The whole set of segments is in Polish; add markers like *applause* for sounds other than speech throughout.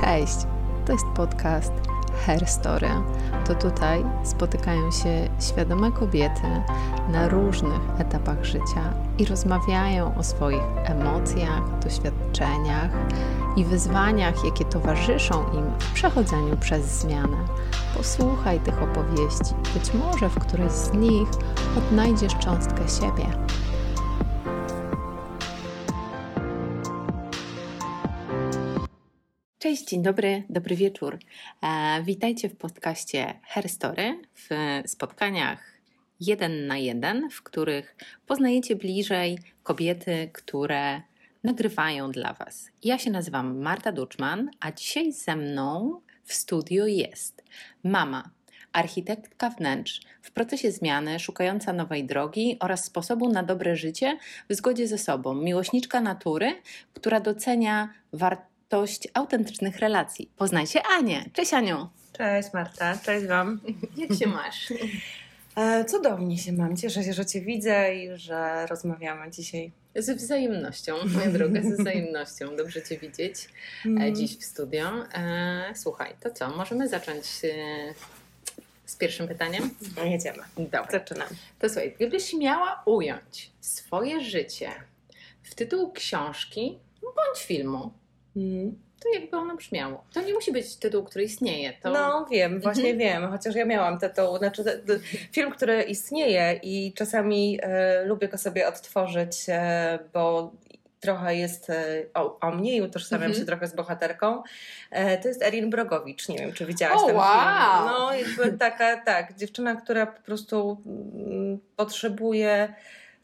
Cześć! To jest podcast Hair Story. To tutaj spotykają się świadome kobiety na różnych etapach życia i rozmawiają o swoich emocjach, doświadczeniach i wyzwaniach, jakie towarzyszą im w przechodzeniu przez zmianę. Posłuchaj tych opowieści, być może w którejś z nich odnajdziesz cząstkę siebie. Cześć, dzień dobry, dobry wieczór. E, witajcie w podcaście Herstory, w spotkaniach jeden na jeden, w których poznajecie bliżej kobiety, które nagrywają dla Was. Ja się nazywam Marta Duczman, a dzisiaj ze mną w studio jest mama, architektka wnętrz w procesie zmiany, szukająca nowej drogi oraz sposobu na dobre życie w zgodzie ze sobą, miłośniczka natury, która docenia wartość wartość autentycznych relacji. Poznajcie Anię. Cześć Aniu. Cześć Marta, cześć Wam. *laughs* Jak się masz? E, cudownie się mam. Cieszę się, że Cię widzę i że rozmawiamy dzisiaj. Z wzajemnością, moja droga, z wzajemnością. Dobrze Cię widzieć e, mhm. dziś w studio. E, słuchaj, to co? Możemy zacząć z pierwszym pytaniem? No jedziemy. Dobra. Zaczynam. To słuchaj, gdybyś miała ująć swoje życie w tytuł książki bądź filmu, Mm. To jakby ono brzmiało. To nie musi być tytuł, który istnieje. To... No wiem, właśnie mhm. wiem, chociaż ja miałam tytuł, znaczy film, który istnieje i czasami e, lubię go sobie odtworzyć, e, bo trochę jest e, o, o mnie i utożsamiam mhm. się trochę z bohaterką. E, to jest Erin Brogowicz. Nie wiem, czy widziałaś oh, ten wow. film. No, jakby taka, tak, dziewczyna, która po prostu mm, potrzebuje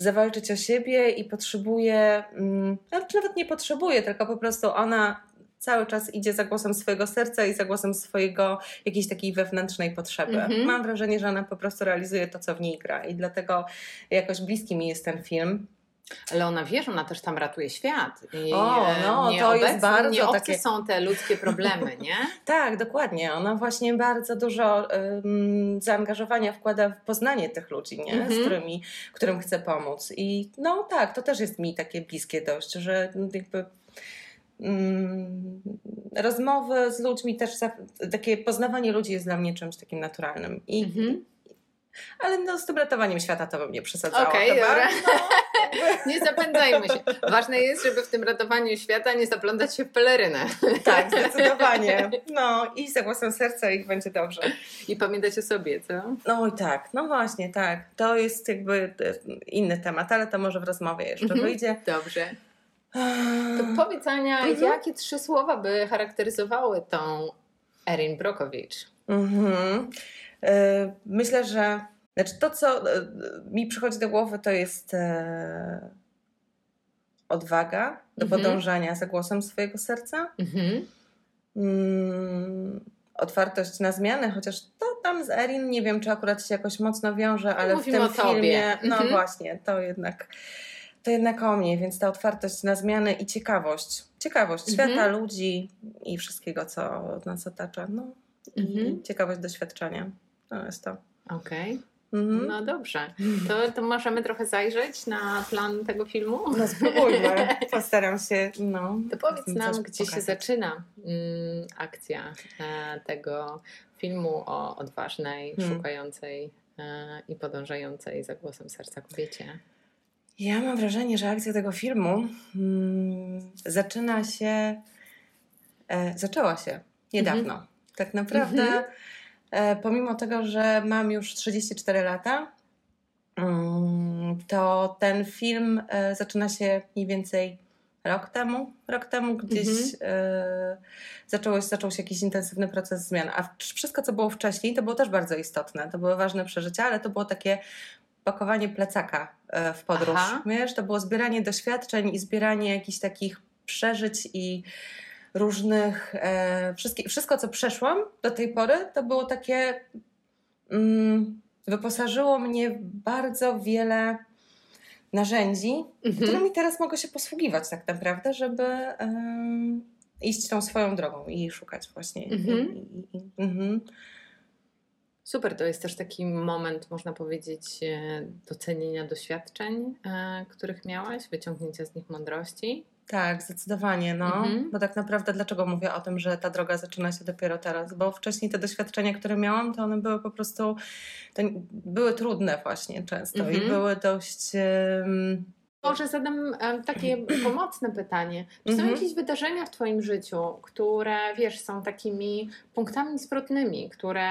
zawalczyć o siebie i potrzebuje, mm, znaczy nawet nie potrzebuje, tylko po prostu ona cały czas idzie za głosem swojego serca i za głosem swojego jakiejś takiej wewnętrznej potrzeby. Mm-hmm. Mam wrażenie, że ona po prostu realizuje to, co w niej gra i dlatego jakoś bliski mi jest ten film. Ale ona wie, że ona też tam ratuje świat. I o, no, to jest bardzo nie takie... są te ludzkie problemy, nie? *laughs* tak, dokładnie. Ona właśnie bardzo dużo um, zaangażowania wkłada w poznanie tych ludzi, nie? Mm-hmm. Z którymi, którym chce pomóc. I no tak, to też jest mi takie bliskie dość, że jakby um, rozmowy z ludźmi też, takie poznawanie ludzi jest dla mnie czymś takim naturalnym. I, mm-hmm. Ale no, z tym ratowaniem świata to bym nie przesadzała. Okej, okay, dobra. No. *laughs* nie zapędzajmy się. Ważne jest, żeby w tym ratowaniu świata nie zaplątać się w pelerynę. Tak, zdecydowanie. *laughs* No i za głosem serca i będzie dobrze. I pamiętać o sobie, co? No i tak, no właśnie, tak. To jest jakby e, inny temat, ale to może w rozmowie jeszcze mhm. wyjdzie. Dobrze. To powiedz Ania, mhm. jakie trzy słowa by charakteryzowały tą Erin Brokowicz? Mhm. E, myślę, że znaczy to, co e, mi przychodzi do głowy, to jest e, odwaga do mhm. podążania za głosem swojego serca. Mhm. Mm, otwartość na zmiany, chociaż to tam z Erin nie wiem, czy akurat się jakoś mocno wiąże, ale Mówimy w tym filmie, no mhm. właśnie, to jednak to jednak o mnie, więc ta otwartość na zmiany i ciekawość. Ciekawość mhm. świata, ludzi i wszystkiego, co nas otacza. No, mhm. i ciekawość doświadczenia. To jest to. Okej. Okay. Mhm. No dobrze. To, to możemy trochę zajrzeć na plan tego filmu? No spróbujmy. *laughs* Postaram się. No, to powiedz nam, gdzie pokazać. się zaczyna mm, akcja e, tego filmu o odważnej, hmm. szukającej e, i podążającej za głosem serca kobiecie. Ja mam wrażenie, że akcja tego filmu mm, zaczyna się, e, zaczęła się niedawno. Mhm. Tak naprawdę mhm. E, pomimo tego, że mam już 34 lata, mm, to ten film e, zaczyna się mniej więcej rok temu. Rok temu gdzieś mhm. E, zaczął, zaczął się jakiś intensywny proces zmian. A wszystko, co było wcześniej, to było też bardzo istotne. To były ważne przeżycia, ale to było takie pakowanie plecaka w podróż. Wiesz, to było zbieranie doświadczeń i zbieranie jakichś takich przeżyć i różnych, e, wszystko co przeszłam do tej pory, to było takie, mm, wyposażyło mnie w bardzo wiele narzędzi, mhm. którymi teraz mogę się posługiwać tak naprawdę, żeby um, iść tą swoją drogą i szukać właśnie. Mhm. I, i, i, mhm. Super, to jest też taki moment, można powiedzieć, e, docenienia doświadczeń, e, których miałaś, wyciągnięcia z nich mądrości. Tak, zdecydowanie. No. Mhm. Bo tak naprawdę dlaczego mówię o tym, że ta droga zaczyna się dopiero teraz? Bo wcześniej te doświadczenia, które miałam, to one były po prostu, były trudne właśnie często i Mhm. były dość... Może zadam takie *clears throat* pomocne pytanie. Czy są Mhm. jakieś wydarzenia w Twoim życiu, które wiesz, są takimi punktami zwrotnymi, które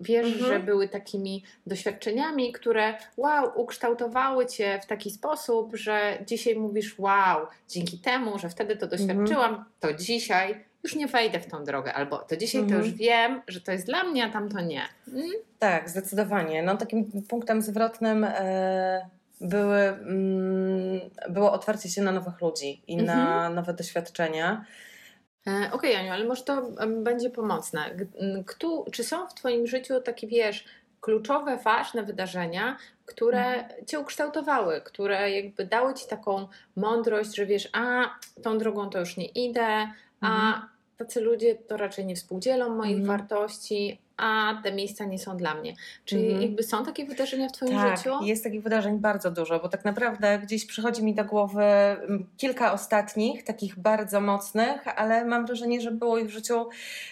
wiesz, Mhm. że były takimi doświadczeniami, które wow, ukształtowały Cię w taki sposób, że dzisiaj mówisz wow, dzięki temu, że wtedy to Mhm. doświadczyłam, to dzisiaj już nie wejdę w tą drogę, albo to dzisiaj Mhm. to już wiem, że to jest dla mnie, a tamto nie. Mm? Tak, zdecydowanie. No, takim punktem zwrotnym e, były, mm, było otwarcie się na nowych ludzi i na Mhm. nowe doświadczenia. E, Okej, Aniu, ale może to będzie pomocne. Kto, czy są w Twoim życiu takie, wiesz, kluczowe, ważne wydarzenia, które Mhm. Cię ukształtowały, które jakby dały Ci taką mądrość, że wiesz, a tą drogą to już nie idę, a Mhm. tacy ludzie to raczej nie współdzielą moich Mhm. wartości, a te miejsca nie są dla mnie. Czy Mhm. jakby są takie wydarzenia w Twoim Tak, życiu? jest takich wydarzeń bardzo dużo, bo tak naprawdę gdzieś przychodzi mi do głowy mm, kilka ostatnich, takich bardzo mocnych, ale mam wrażenie, że było ich w życiu,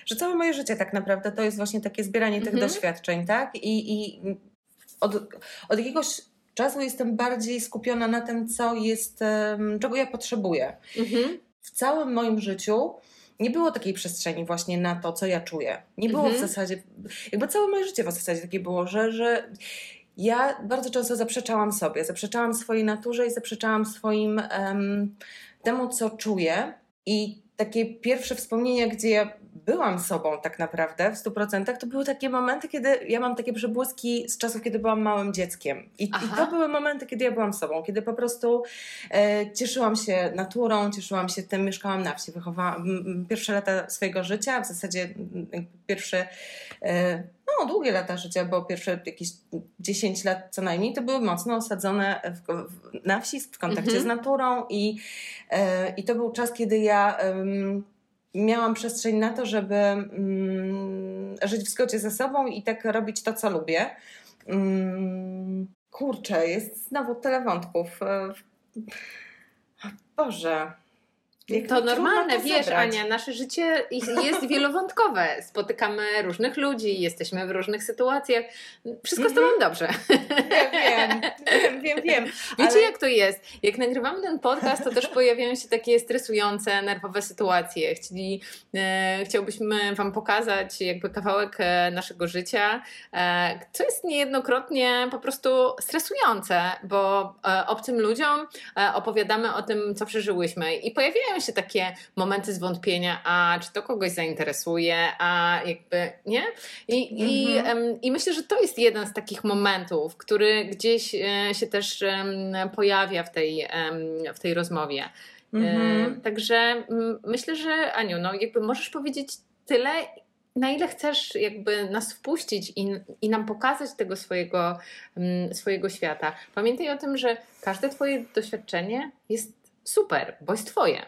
że całe moje życie tak naprawdę to jest właśnie takie zbieranie tych Mhm. doświadczeń, tak? I, i od, od jakiegoś czasu jestem bardziej skupiona na tym, co jest, czego ja potrzebuję. Mhm. w całym moim życiu nie było takiej przestrzeni właśnie na to, co ja czuję. Nie było Mhm. w zasadzie, jakby całe moje życie w zasadzie takie było, że, że ja bardzo często zaprzeczałam sobie, zaprzeczałam swojej naturze i zaprzeczałam swoim em, temu, co czuję. I takie pierwsze wspomnienia, gdzie ja byłam sobą tak naprawdę w 100%, to były takie momenty, kiedy ja mam takie przebłyski z czasów, kiedy byłam małym dzieckiem. I, i to były momenty, kiedy ja byłam sobą, kiedy po prostu e, cieszyłam się naturą, cieszyłam się tym, mieszkałam na wsi, wychowałam m, pierwsze lata swojego życia, w zasadzie m, pierwsze, e, no długie lata życia, bo pierwsze jakieś 10 lat co najmniej, to były mocno osadzone w, w, na wsi, w kontakcie Mhm. z naturą i, e, i to był czas, kiedy ja miałam przestrzeń na to, żeby mm, żyć w zgodzie ze sobą i tak robić to, co lubię. Mm, kurczę, jest znowu tyle wątków. E, Boże. Jak To normalne, to wiesz, zebrać. Ania, nasze życie jest wielowątkowe. Spotykamy różnych ludzi, jesteśmy w różnych sytuacjach. Wszystko z tobą Mhm. dobrze. Ja wiem, wiem, wiem, wiem. Wiecie, ale- jak to jest? Jak nagrywamy ten podcast, to też pojawiają się takie stresujące, nerwowe sytuacje. Chcieli, e, chciałbyśmy Wam pokazać jakby kawałek e, naszego życia, e, co jest niejednokrotnie po prostu stresujące, bo e, obcym ludziom e, opowiadamy o tym, co przeżyłyśmy i pojawiają się takie momenty zwątpienia, a czy to kogoś zainteresuje, a jakby, nie? I, i, Mhm. i myślę, że to jest jeden z takich momentów, który gdzieś e, się też pojawia w tej, w tej rozmowie. Mhm. E, Także mm, myślę, że Aniu, no jakby możesz powiedzieć tyle, na ile chcesz jakby nas wpuścić i, i nam pokazać tego swojego, swojego świata. Pamiętaj o tym, że każde twoje doświadczenie jest super, bo jest twoje.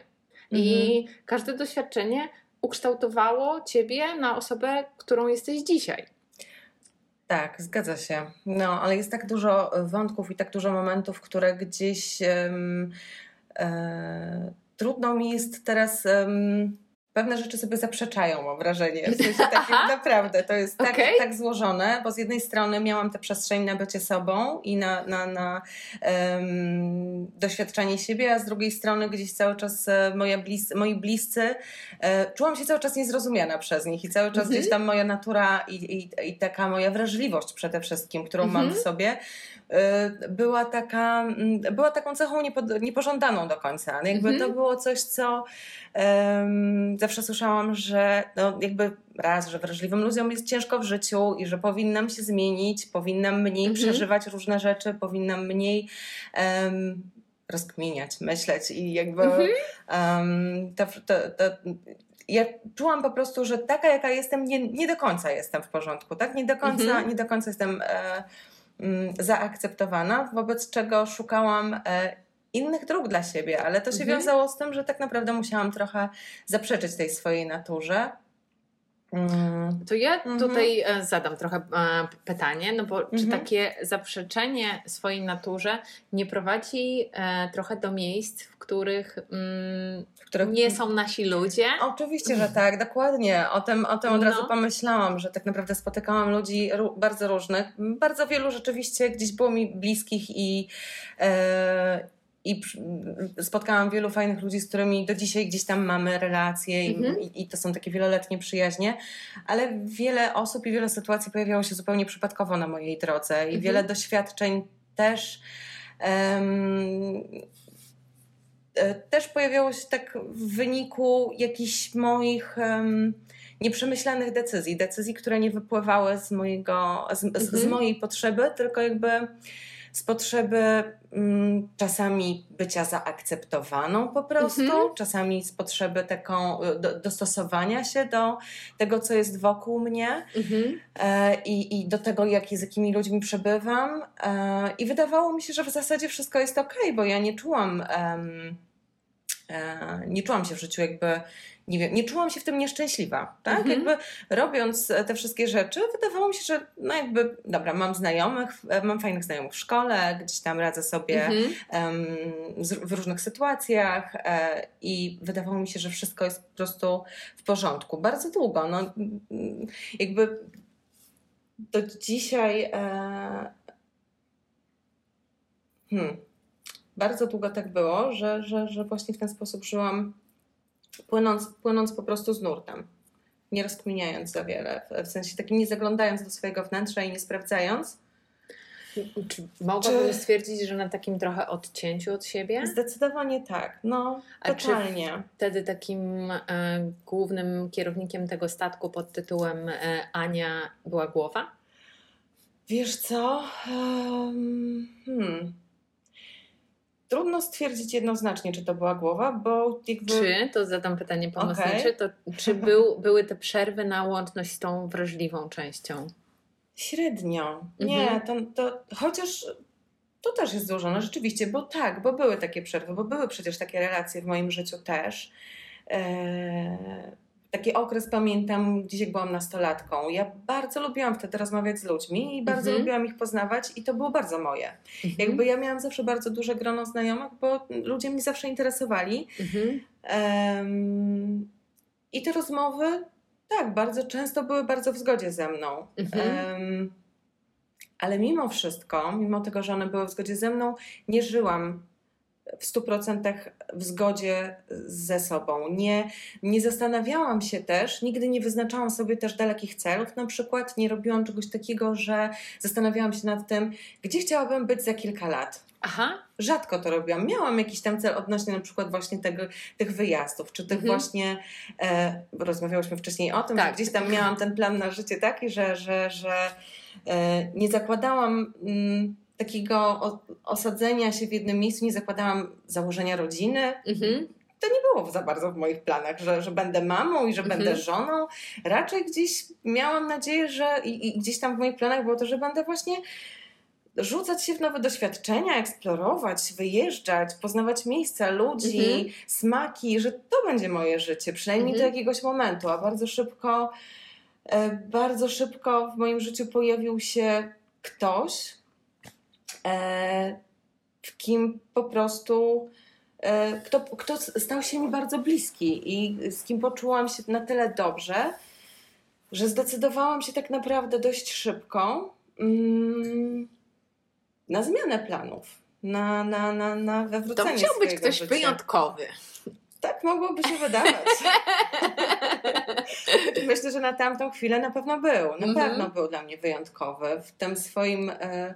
I każde doświadczenie ukształtowało ciebie na osobę, którą jesteś dzisiaj. Tak, zgadza się. No, ale jest tak dużo wątków i tak dużo momentów, które gdzieś em, e, trudno mi jest teraz. em, pewne rzeczy sobie zaprzeczają, mam wrażenie. W sensie *laughs* takim, naprawdę to jest tak, Okej. tak złożone, bo z jednej strony miałam tę przestrzeń na bycie sobą i na, na, na em, doświadczanie siebie, a z drugiej strony gdzieś cały czas e, moja blis, moi bliscy, e, czułam się cały czas niezrozumiana przez nich i cały czas Mhm. gdzieś tam moja natura i, i, i taka moja wrażliwość przede wszystkim, którą mam Mhm. w sobie, y, była taka, mm, była taką cechą niepo- niepożądaną do końca. Jakby Mhm. to było coś, co em, zawsze słyszałam, że no jakby raz, że wrażliwym ludziom jest ciężko w życiu i że powinnam się zmienić, powinnam mniej Mhm. przeżywać różne rzeczy, powinnam mniej em, rozkminiać, myśleć i jakby Mhm. em, to, to, to, ja czułam po prostu, że taka jaka jestem, nie, nie do końca jestem w porządku, tak? Nie do końca, Mhm. nie do końca jestem e, mm, zaakceptowana, wobec czego szukałam e, innych dróg dla siebie, ale to się Mhm. wiązało z tym, że tak naprawdę musiałam trochę zaprzeczyć tej swojej naturze. Mm. To ja mhm. tutaj mm -hmm. zadam trochę e, pytanie, no bo mm -hmm. czy mhm. takie zaprzeczenie swojej naturze nie prowadzi trochę do miejsc, w których, mm, których nie są nasi ludzie? Oczywiście, że tak, dokładnie. O tym, o tym od no. razu pomyślałam, że tak naprawdę spotykałam ludzi bardzo różnych. Bardzo wielu rzeczywiście gdzieś było mi bliskich i, e, i spotkałam wielu fajnych ludzi, z którymi do dzisiaj gdzieś tam mamy relacje mhm. i, i, to są takie wieloletnie przyjaźnie, ale wiele osób i wiele sytuacji pojawiało się zupełnie przypadkowo na mojej drodze i mhm. wiele doświadczeń też um, też pojawiało się tak w wyniku jakichś moich um, nieprzemyślanych decyzji, decyzji, które nie wypływały z mojego, z, mhm. z mojej potrzeby, tylko jakby z potrzeby mm, czasami bycia zaakceptowaną po prostu, mhm. czasami z potrzeby taką do, dostosowania się do tego, co jest wokół mnie mhm. e, i, i do tego, jak, z jakimi ludźmi przebywam. E, I wydawało mi się, że w zasadzie wszystko jest ok, bo ja nie czułam. Um, nie czułam się w życiu jakby nie wiem, nie czułam się w tym nieszczęśliwa, tak? Mhm. Jakby robiąc te wszystkie rzeczy, wydawało mi się, że no jakby, dobra, mam znajomych, mam fajnych znajomych w szkole, gdzieś tam radzę sobie mhm. w różnych sytuacjach e, i wydawało mi się, że wszystko jest po prostu w porządku. Bardzo długo, no jakby do dzisiaj e, hmm, bardzo długo tak było, że, że, że właśnie w ten sposób żyłam płynąc, płynąc po prostu z nurtem, nie rozkminiając za wiele, w sensie takim nie zaglądając do swojego wnętrza i nie sprawdzając. Czy mogłabym czy... stwierdzić, że na takim trochę odcięciu od siebie? Zdecydowanie tak, no A totalnie. Czy wtedy takim e, głównym kierownikiem tego statku pod tytułem e, Ania była głowa? Wiesz co? Um, hmm. Trudno stwierdzić jednoznacznie, czy to była głowa, bo jakby... Czy, to zadam pytanie pomocnicze, okay. to czy był, były te przerwy na łączność z tą wrażliwą częścią? Średnio. Nie, mhm. to, to chociaż to też jest złożone rzeczywiście, bo tak, bo były takie przerwy, bo były przecież takie relacje w moim życiu też. Eee, taki okres pamiętam gdzieś jak byłam nastolatką. Ja bardzo lubiłam wtedy rozmawiać z ludźmi i bardzo mhm. lubiłam ich poznawać i to było bardzo moje. Mhm. Jakby ja miałam zawsze bardzo duże grono znajomych, bo ludzie mnie zawsze interesowali. Um, I te rozmowy, tak, bardzo często były bardzo w zgodzie ze mną. Um, ale mimo wszystko, mimo tego, że one były w zgodzie ze mną, nie żyłam w 100% w zgodzie ze sobą. Nie, nie zastanawiałam się też, nigdy nie wyznaczałam sobie też dalekich celów. Na przykład nie robiłam czegoś takiego, że zastanawiałam się nad tym, gdzie chciałabym być za kilka lat. Aha. Rzadko to robiłam. Miałam jakiś tam cel odnośnie na przykład właśnie tego, tych wyjazdów, czy tych mhm. właśnie, e, rozmawiałyśmy wcześniej o tym, tak. że gdzieś tam miałam ten plan na życie taki, że, że, że e, nie zakładałam... Mm, takiego osadzenia się w jednym miejscu, nie zakładałam założenia rodziny. Mhm. To nie było za bardzo w moich planach, że, że będę mamą i że mhm. będę żoną. Raczej gdzieś miałam nadzieję, że i, i gdzieś tam w moich planach było to, że będę właśnie rzucać się w nowe doświadczenia, eksplorować, wyjeżdżać, poznawać miejsca, ludzi, mhm. smaki, że to będzie moje życie, przynajmniej mhm. do jakiegoś momentu. A bardzo szybko, e, bardzo szybko w moim życiu pojawił się ktoś, w kim po prostu e, kto, kto stał się mi bardzo bliski i z kim poczułam się na tyle dobrze, że zdecydowałam się tak naprawdę dość szybko mm, na zmianę planów, na, na, na, na wywrócenie To musiał być ktoś życia. wyjątkowy. Tak mogłoby się wydawać. *laughs* Myślę, że na tamtą chwilę na pewno był. Na mm -hmm. pewno był dla mnie wyjątkowy w tym swoim... E,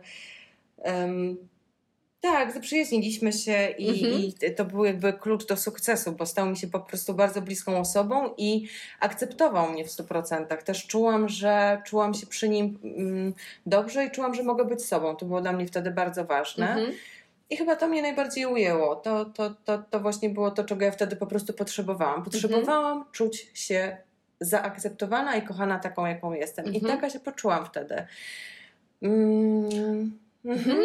Um, tak, zaprzyjaźniliśmy się i, mhm. i, to był jakby klucz do sukcesu, bo stał mi się po prostu bardzo bliską osobą i akceptował mnie w 100%. Też czułam, że czułam się przy nim mm, dobrze i czułam, że mogę być sobą. To było dla mnie wtedy bardzo ważne. Mhm. I chyba to mnie najbardziej ujęło. To, to, to, to właśnie było to, czego ja wtedy po prostu potrzebowałam. Potrzebowałam mhm. czuć się zaakceptowana i kochana taką, jaką jestem. I mhm. taka się poczułam wtedy. Mm. Mhm.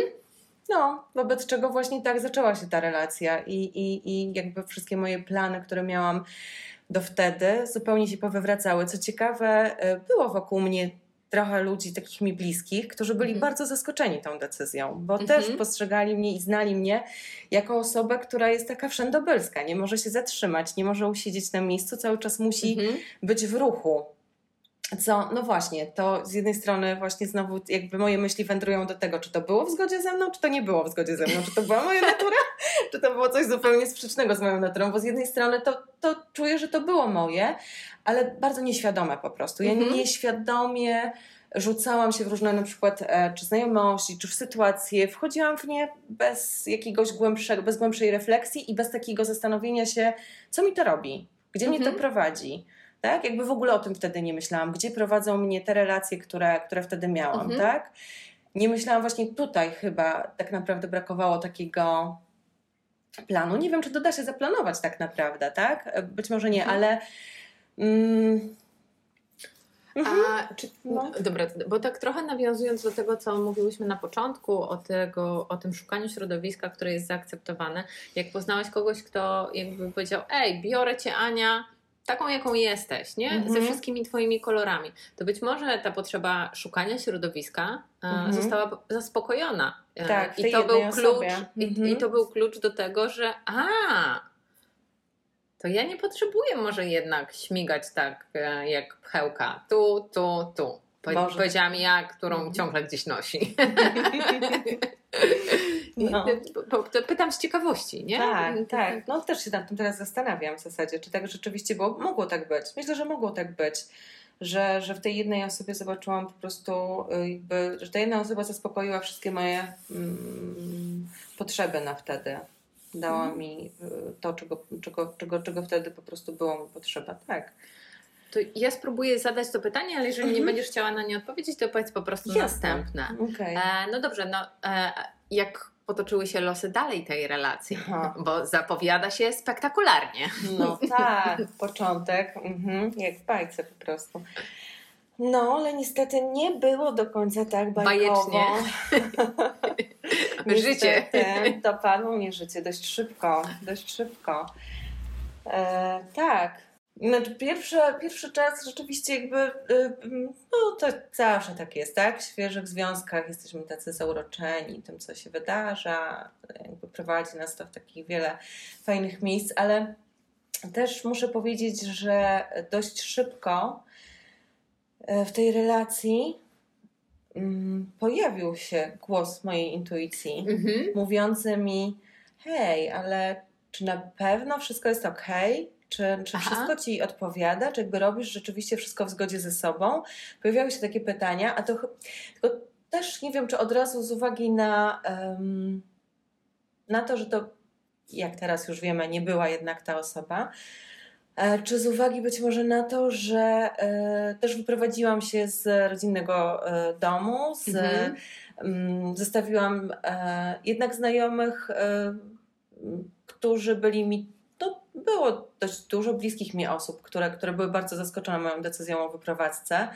No, wobec czego właśnie tak zaczęła się ta relacja i, i, i jakby wszystkie moje plany, które miałam do wtedy zupełnie się powywracały. Co ciekawe, było wokół mnie trochę ludzi takich mi bliskich, którzy byli mhm. bardzo zaskoczeni tą decyzją, bo mhm. też postrzegali mnie i znali mnie jako osobę, która jest taka wszędobylska, nie może się zatrzymać, nie może usiedzieć na miejscu, cały czas musi mhm. być w ruchu. Co, no właśnie, to z jednej strony właśnie znowu jakby moje myśli wędrują do tego, czy to było w zgodzie ze mną, czy to nie było w zgodzie ze mną, czy to była moja *laughs* natura, czy to było coś zupełnie sprzecznego z moją naturą, bo z jednej strony to, to czuję, że to było moje, ale bardzo nieświadome po prostu. Ja mhm. nieświadomie rzucałam się w różne na przykład e, czy znajomości, czy w sytuacje, wchodziłam w nie bez jakiegoś głębszego, bez głębszej refleksji i bez takiego zastanowienia się, co mi to robi, gdzie mhm. mnie to mhm. prowadzi. Tak? Jakby w ogóle o tym wtedy nie myślałam, gdzie prowadzą mnie te relacje, które, które wtedy miałam, mhm. tak? Nie myślałam właśnie tutaj chyba tak naprawdę brakowało takiego planu. Nie wiem, czy to da się zaplanować tak naprawdę, tak? Być może nie, mhm. ale mm, Mhm. A czy, no. Dobra, bo tak trochę nawiązując do tego, co mówiłyśmy na początku, o, tego, o tym szukaniu środowiska, które jest zaakceptowane, jak poznałaś kogoś, kto jakby powiedział, ej, biorę cię Ania, taką jaką jesteś, nie? Mhm. Ze wszystkimi twoimi kolorami, to być może ta potrzeba szukania środowiska e, mhm. została zaspokojona. E, tak, I to był klucz, i, i, mhm. to był klucz do tego, że a to ja nie potrzebuję może jednak śmigać tak e, jak pchełka. Tu, tu, tu. Po, powiedziałam ja, którą mhm. ciągle gdzieś nosi. *laughs* No. Pytam z ciekawości, nie? Tak, tak. No też się nad tym teraz zastanawiam w zasadzie, czy tak rzeczywiście było. Mogło tak być. Myślę, że mogło tak być. Że, że w tej jednej osobie zobaczyłam po prostu, y, jakby, że ta jedna osoba zaspokoiła wszystkie moje mm, potrzeby na wtedy dała mhm. mi y, to, czego, czego, czego, czego wtedy po prostu było mi potrzeba. Tak. To ja spróbuję zadać to pytanie, ale jeżeli nie mhm. będziesz chciała na nie odpowiedzieć, to powiedz po prostu Jasne. następne. Okay. E, no dobrze, no e, jak potoczyły się losy dalej tej relacji? Aha. Bo zapowiada się spektakularnie. No tak, *laughs* początek, mhm, jak w bajce po prostu. No, ale niestety nie było do końca tak bajkowo. Bajecznie. *laughs* życie. Dopadło mnie życie dość szybko, dość szybko. E, tak. Znaczy pierwszy, pierwszy czas rzeczywiście jakby, y, no to zawsze tak jest, tak? W świeżych związkach jesteśmy tacy zauroczeni tym, co się wydarza, jakby prowadzi nas to w takich wiele fajnych miejsc, ale też muszę powiedzieć, że dość szybko e, w tej relacji mm, pojawił się głos mojej intuicji, mhm. mówiący mi: Hej, ale czy na pewno wszystko jest ok? Czy, czy wszystko ci odpowiada? Czy jakby robisz rzeczywiście wszystko w zgodzie ze sobą? Pojawiały się takie pytania, a to tylko też nie wiem, czy od razu z uwagi na, um, na to, że to, jak teraz już wiemy, nie była jednak ta osoba, E, czy z uwagi być może na to, że e, też wyprowadziłam się z rodzinnego e, domu, z. Mm, zostawiłam jednak znajomych, którzy byli mi, było dość dużo bliskich mi osób, które, które były bardzo zaskoczone moją decyzją o wyprowadzce.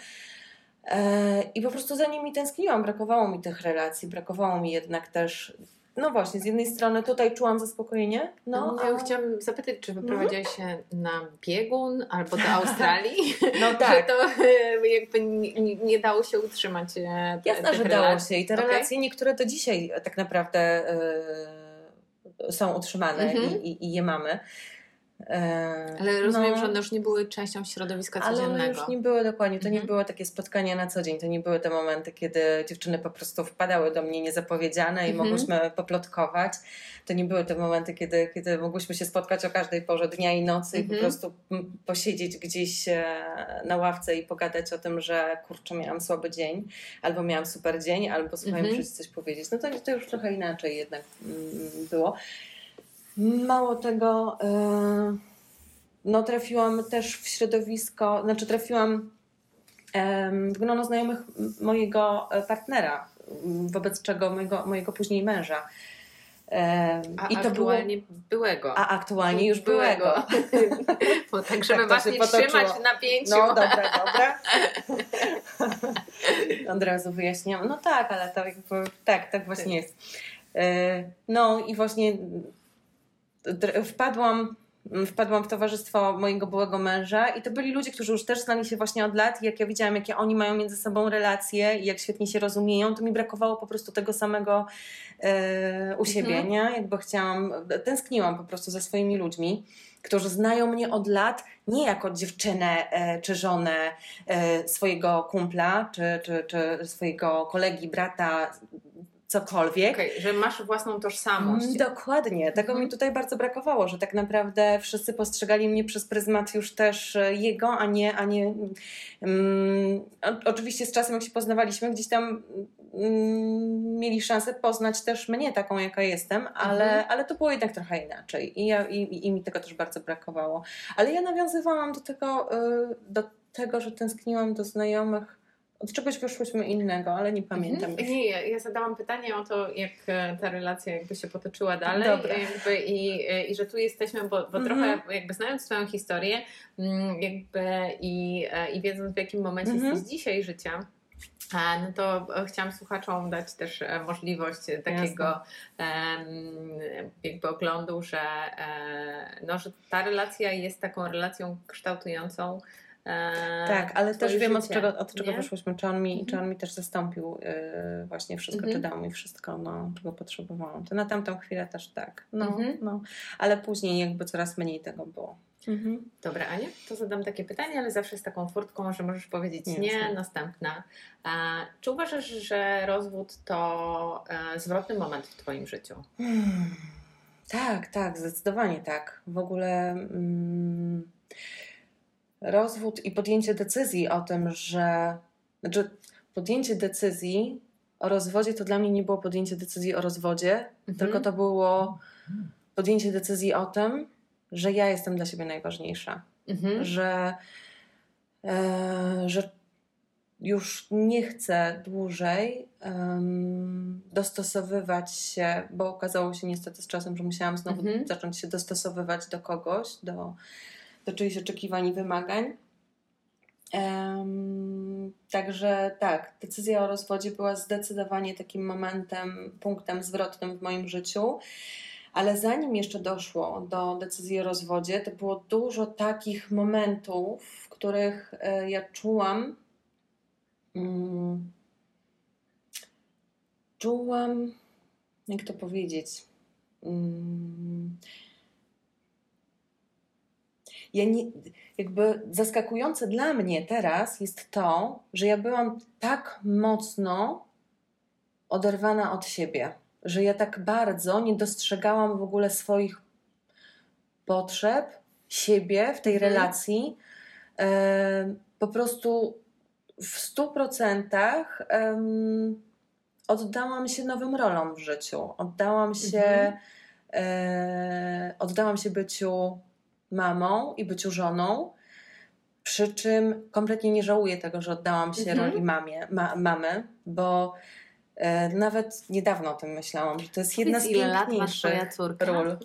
I po prostu za nimi tęskniłam, brakowało mi tych relacji, brakowało mi jednak też no właśnie, z jednej strony tutaj czułam zaspokojenie. No, no ja a... chciałam zapytać, czy wyprowadziłaś się na biegun albo do Australii? *laughs* no tak. to e, jakby nie, nie, dało się utrzymać e, te, Jasne, że dało się i te okay. relacje niektóre do dzisiaj tak naprawdę są utrzymane mm -hmm. i, i, je mamy. E, ale rozumiem, no, że one już nie były częścią środowiska codziennego. Ale one już nie były dokładnie, to mhm. nie były takie spotkania na co dzień, to nie były te momenty, kiedy dziewczyny po prostu wpadały do mnie niezapowiedziane i mhm. mogłyśmy poplotkować. To nie były te momenty, kiedy, kiedy mogłyśmy się spotkać o każdej porze dnia i nocy mhm. i po mhm. prostu posiedzieć gdzieś e, na ławce i pogadać o tym, że kurczę, miałam słaby dzień, albo miałam super dzień, albo słuchaj, muszę coś powiedzieć. No to, to już trochę inaczej jednak mm, było. Mało tego, e, no trafiłam też w środowisko, znaczy trafiłam w grono znajomych mojego partnera, wobec czego mojego, mojego później męża. A I to aktualnie było... byłego. A aktualnie już byłego. byłego. *laughs* Tak, żeby tak was nie potoczyło. trzymać w napięciu. No dobra, dobra. *laughs* Od razu wyjaśniam. No tak, ale to jakby, tak, tak właśnie jest. E, no i właśnie wpadłam wpadłam w towarzystwo mojego byłego męża i to byli ludzie, którzy już też znali się właśnie od lat i jak ja widziałam, jakie oni mają między sobą relacje i jak świetnie się rozumieją, to mi brakowało po prostu tego samego e, u siebie, mhm. nie? Jakby chciałam, tęskniłam po prostu ze swoimi ludźmi którzy znają mnie od lat, nie jako dziewczynę e, czy żonę e, swojego kumpla, czy, czy, czy swojego kolegi, brata, cokolwiek. Okay, że masz własną tożsamość. Mm, dokładnie. Tego mhm. mi tutaj bardzo brakowało, że tak naprawdę wszyscy postrzegali mnie przez pryzmat już też e, jego, a nie. A nie um, oczywiście z czasem, jak się poznawaliśmy, gdzieś tam um, mieli szansę poznać też mnie taką, jaka jestem, ale, mhm. ale to było jednak trochę inaczej. I, ja, i, i mi tego też bardzo brakowało. Ale ja nawiązywałam do tego, e, do tego, że tęskniłam do znajomych od czegoś wyszłyśmy innego, ale nie pamiętam. Mhm. Nie, ja, ja zadałam pytanie o to, jak e, ta relacja jakby się potoczyła dalej jakby i, e, i że tu jesteśmy, bo, bo mhm. trochę jakby znając Twoją historię mm, jakby i, e, i wiedząc w jakim momencie mhm. jesteś dzisiaj życia, no to chciałam słuchaczom dać też możliwość takiego jakby oglądu, że, no, że ta relacja jest taką relacją kształtującą E, tak, ale też wiem od czego, od czego wyszłyśmy, czy on mi, mhm. czy on mi też zastąpił yy, właśnie wszystko, mhm. czy dał mi wszystko, no, czego potrzebowałam. To na tamtą chwilę też tak, no, mhm. no. ale później jakby coraz mniej tego było. Mhm. Dobra, Ania, to zadam takie pytanie, ale zawsze z taką furtką, że możesz powiedzieć nie, nie następna. A, czy uważasz, że rozwód to e, zwrotny moment w Twoim życiu? Hmm. Tak, tak, zdecydowanie tak. W ogóle... Mm, rozwód i podjęcie decyzji o tym, że. Znaczy, podjęcie decyzji o rozwodzie to dla mnie nie było podjęcie decyzji o rozwodzie, mhm. tylko to było podjęcie decyzji o tym, że ja jestem dla siebie najważniejsza. Mhm. Że, e, że już nie chcę dłużej um, dostosowywać się, bo okazało się niestety z czasem, że musiałam znowu mhm. zacząć się dostosowywać do kogoś, do, do czyichś oczekiwań i wymagań. Um, także tak, decyzja o rozwodzie była zdecydowanie takim momentem, punktem zwrotnym w moim życiu. Ale zanim jeszcze doszło do decyzji o rozwodzie, to było dużo takich momentów, w których e, ja czułam, mm, czułam, jak to powiedzieć, mm, ja nie, jakby zaskakujące dla mnie teraz jest to, że ja byłam tak mocno oderwana od siebie, że ja tak bardzo nie dostrzegałam w ogóle swoich potrzeb, siebie w tej mhm. relacji. E, po prostu w stu procentach oddałam się nowym rolom w życiu. Oddałam się, mhm. e, oddałam się byciu mamą i byciu żoną. Przy czym kompletnie nie żałuję tego, że oddałam się mhm. roli mamie, ma, mamy, bo e, nawet niedawno o tym myślałam, że to jest jedna z ile lat masz twoja córka? ról.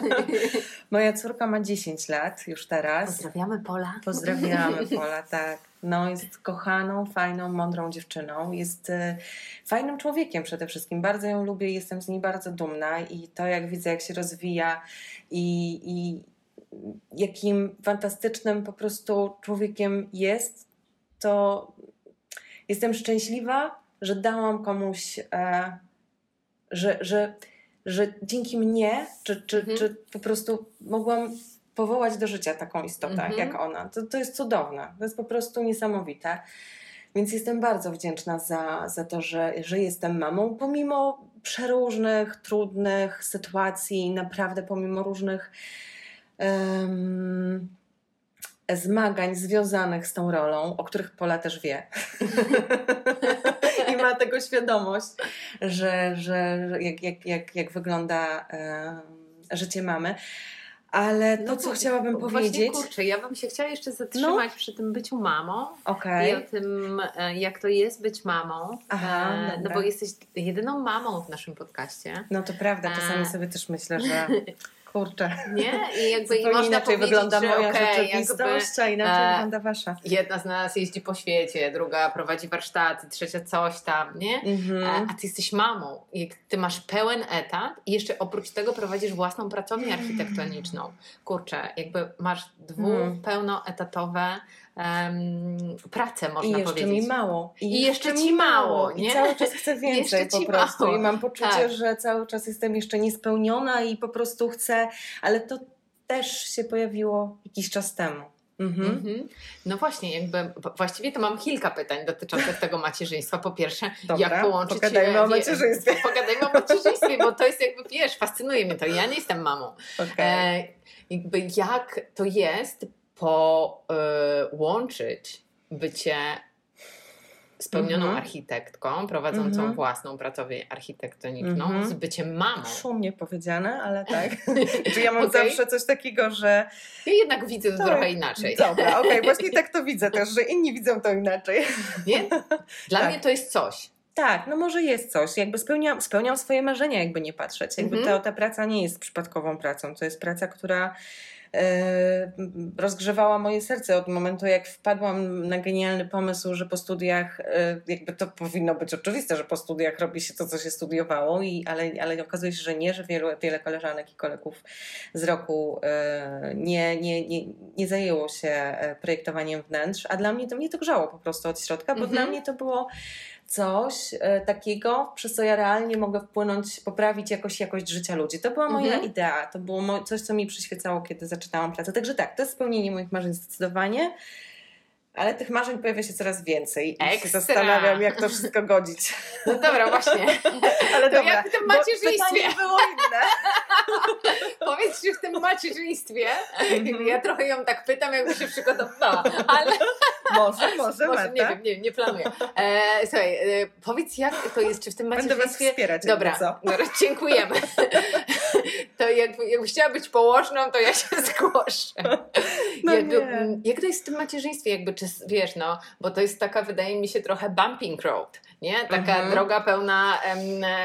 *laughs* Moja córka ma 10 lat już teraz. Pozdrawiamy Pola. Pozdrawiamy *laughs* Pola, tak. No, jest kochaną, fajną, mądrą dziewczyną. Jest e, fajnym człowiekiem przede wszystkim. Bardzo ją lubię i jestem z niej bardzo dumna. I to, jak widzę, jak się rozwija i, i jakim fantastycznym po prostu człowiekiem jest, to jestem szczęśliwa, że dałam komuś, e, że, że, że dzięki mnie, czy, czy, mhm. czy po prostu mogłam powołać do życia taką istotę mhm. jak ona. To, to jest cudowne, to jest po prostu niesamowite. Więc jestem bardzo wdzięczna za, za to, że, że jestem mamą, pomimo przeróżnych, trudnych sytuacji, naprawdę pomimo różnych um, zmagań związanych z tą rolą, o których Pola też wie. *laughs* I ma tego świadomość, że, że jak, jak, jak, jak wygląda um, życie mamy. Ale to, no, co chciałabym powiedzieć. Kurczę, ja bym się chciała jeszcze zatrzymać no. przy tym byciu mamą okay. i o tym, e, jak to jest być mamą. Aha, e, no bo jesteś jedyną mamą w naszym podcaście. No to prawda, czasami e... sobie też myślę, że *laughs* kurczę. Nie? I jakby *laughs* i można inaczej wygląda że, moja okay, rzeczywistość, a inaczej e, wygląda wasza. Jedna z nas jeździ po świecie, druga prowadzi warsztaty, trzecia coś tam, nie? Mhm. E, a ty jesteś mamą i ty masz pełen etat i jeszcze oprócz tego prowadzisz własną pracownię architektoniczną. Kurczę, jakby masz dwu mhm. pełnoetatowe um, pracę, można I jeszcze powiedzieć. mi mało. I, I jeszcze, jeszcze, ci mało. Nie? I cały *laughs* czas chcę więcej po prostu. Mało. I mam poczucie, tak. że cały czas jestem jeszcze niespełniona i po prostu chcę, ale to też się pojawiło jakiś czas temu. Mhm. Mhm. No właśnie, jakby właściwie to mam kilka pytań dotyczących tego macierzyństwa. Po pierwsze, Dobra, jak połączyć pogadajmy o macierzyństwie. Pogadajmy o macierzyństwie, bo to jest jakby, wiesz, fascynuje mnie to. Ja nie jestem mamą. Okay. E, jakby jak to jest połączyć y, bycie spełnioną -hmm. architektką, prowadzącą -hmm. własną pracownię architektoniczną, -hmm. z byciem mamą. Szumnie powiedziane, ale tak. *laughs* Czy ja mam okay. zawsze coś takiego, że... Ja jednak widzę to, to trochę inaczej. Dobra, okej, okay. *laughs* właśnie tak to widzę też, że inni widzą to inaczej. Nie? Dla tak. mnie to jest coś. Tak, no może jest coś. Jakby spełniam, spełniam swoje marzenia, jakby nie patrzeć. Jakby ta, ta praca nie jest przypadkową pracą. To jest praca, która rozgrzewała moje serce od momentu, jak wpadłam na genialny pomysł, że po studiach, e, jakby to powinno być oczywiste, że po studiach robi się to, co się studiowało, i, ale, ale okazuje się, że nie, że wielu, wiele koleżanek i kolegów z roku e, nie, nie, nie, nie zajęło się projektowaniem wnętrz, a dla mnie to mnie to grzało po prostu od środka, bo mhm. dla mnie to było coś e, takiego, przez co ja realnie mogę wpłynąć, poprawić jakoś jakość życia ludzi. To była moja mhm. idea, to było coś, co mi przyświecało, kiedy zaczynałam pracę. Także tak, to jest spełnienie moich marzeń zdecydowanie. Ale tych marzeń pojawia się coraz więcej i się zastanawiam, jak to wszystko godzić. No dobra, właśnie. *laughs* Ale to dobra, jak w tym macierzyństwie? było inne. *laughs* Powiedz, czy w tym macierzyństwie, mm-hmm. ja trochę ją tak pytam, jakby się przygotowała, ale... *laughs* Może, może, może Nie wiem, nie, nie planuję. E, słuchaj, e, powiedz, jak to jest, czy w tym macierzyństwie... Będę was wspierać, Dobra, dobra dziękujemy. *laughs* to jakby, jakbyś chciała być położną, to ja się zgłoszę. No jakby, jak to jest w tym macierzyństwie, jakby, czy wiesz, no, bo to jest taka, wydaje mi się, trochę bumping road nie? Taka mhm. droga pełna,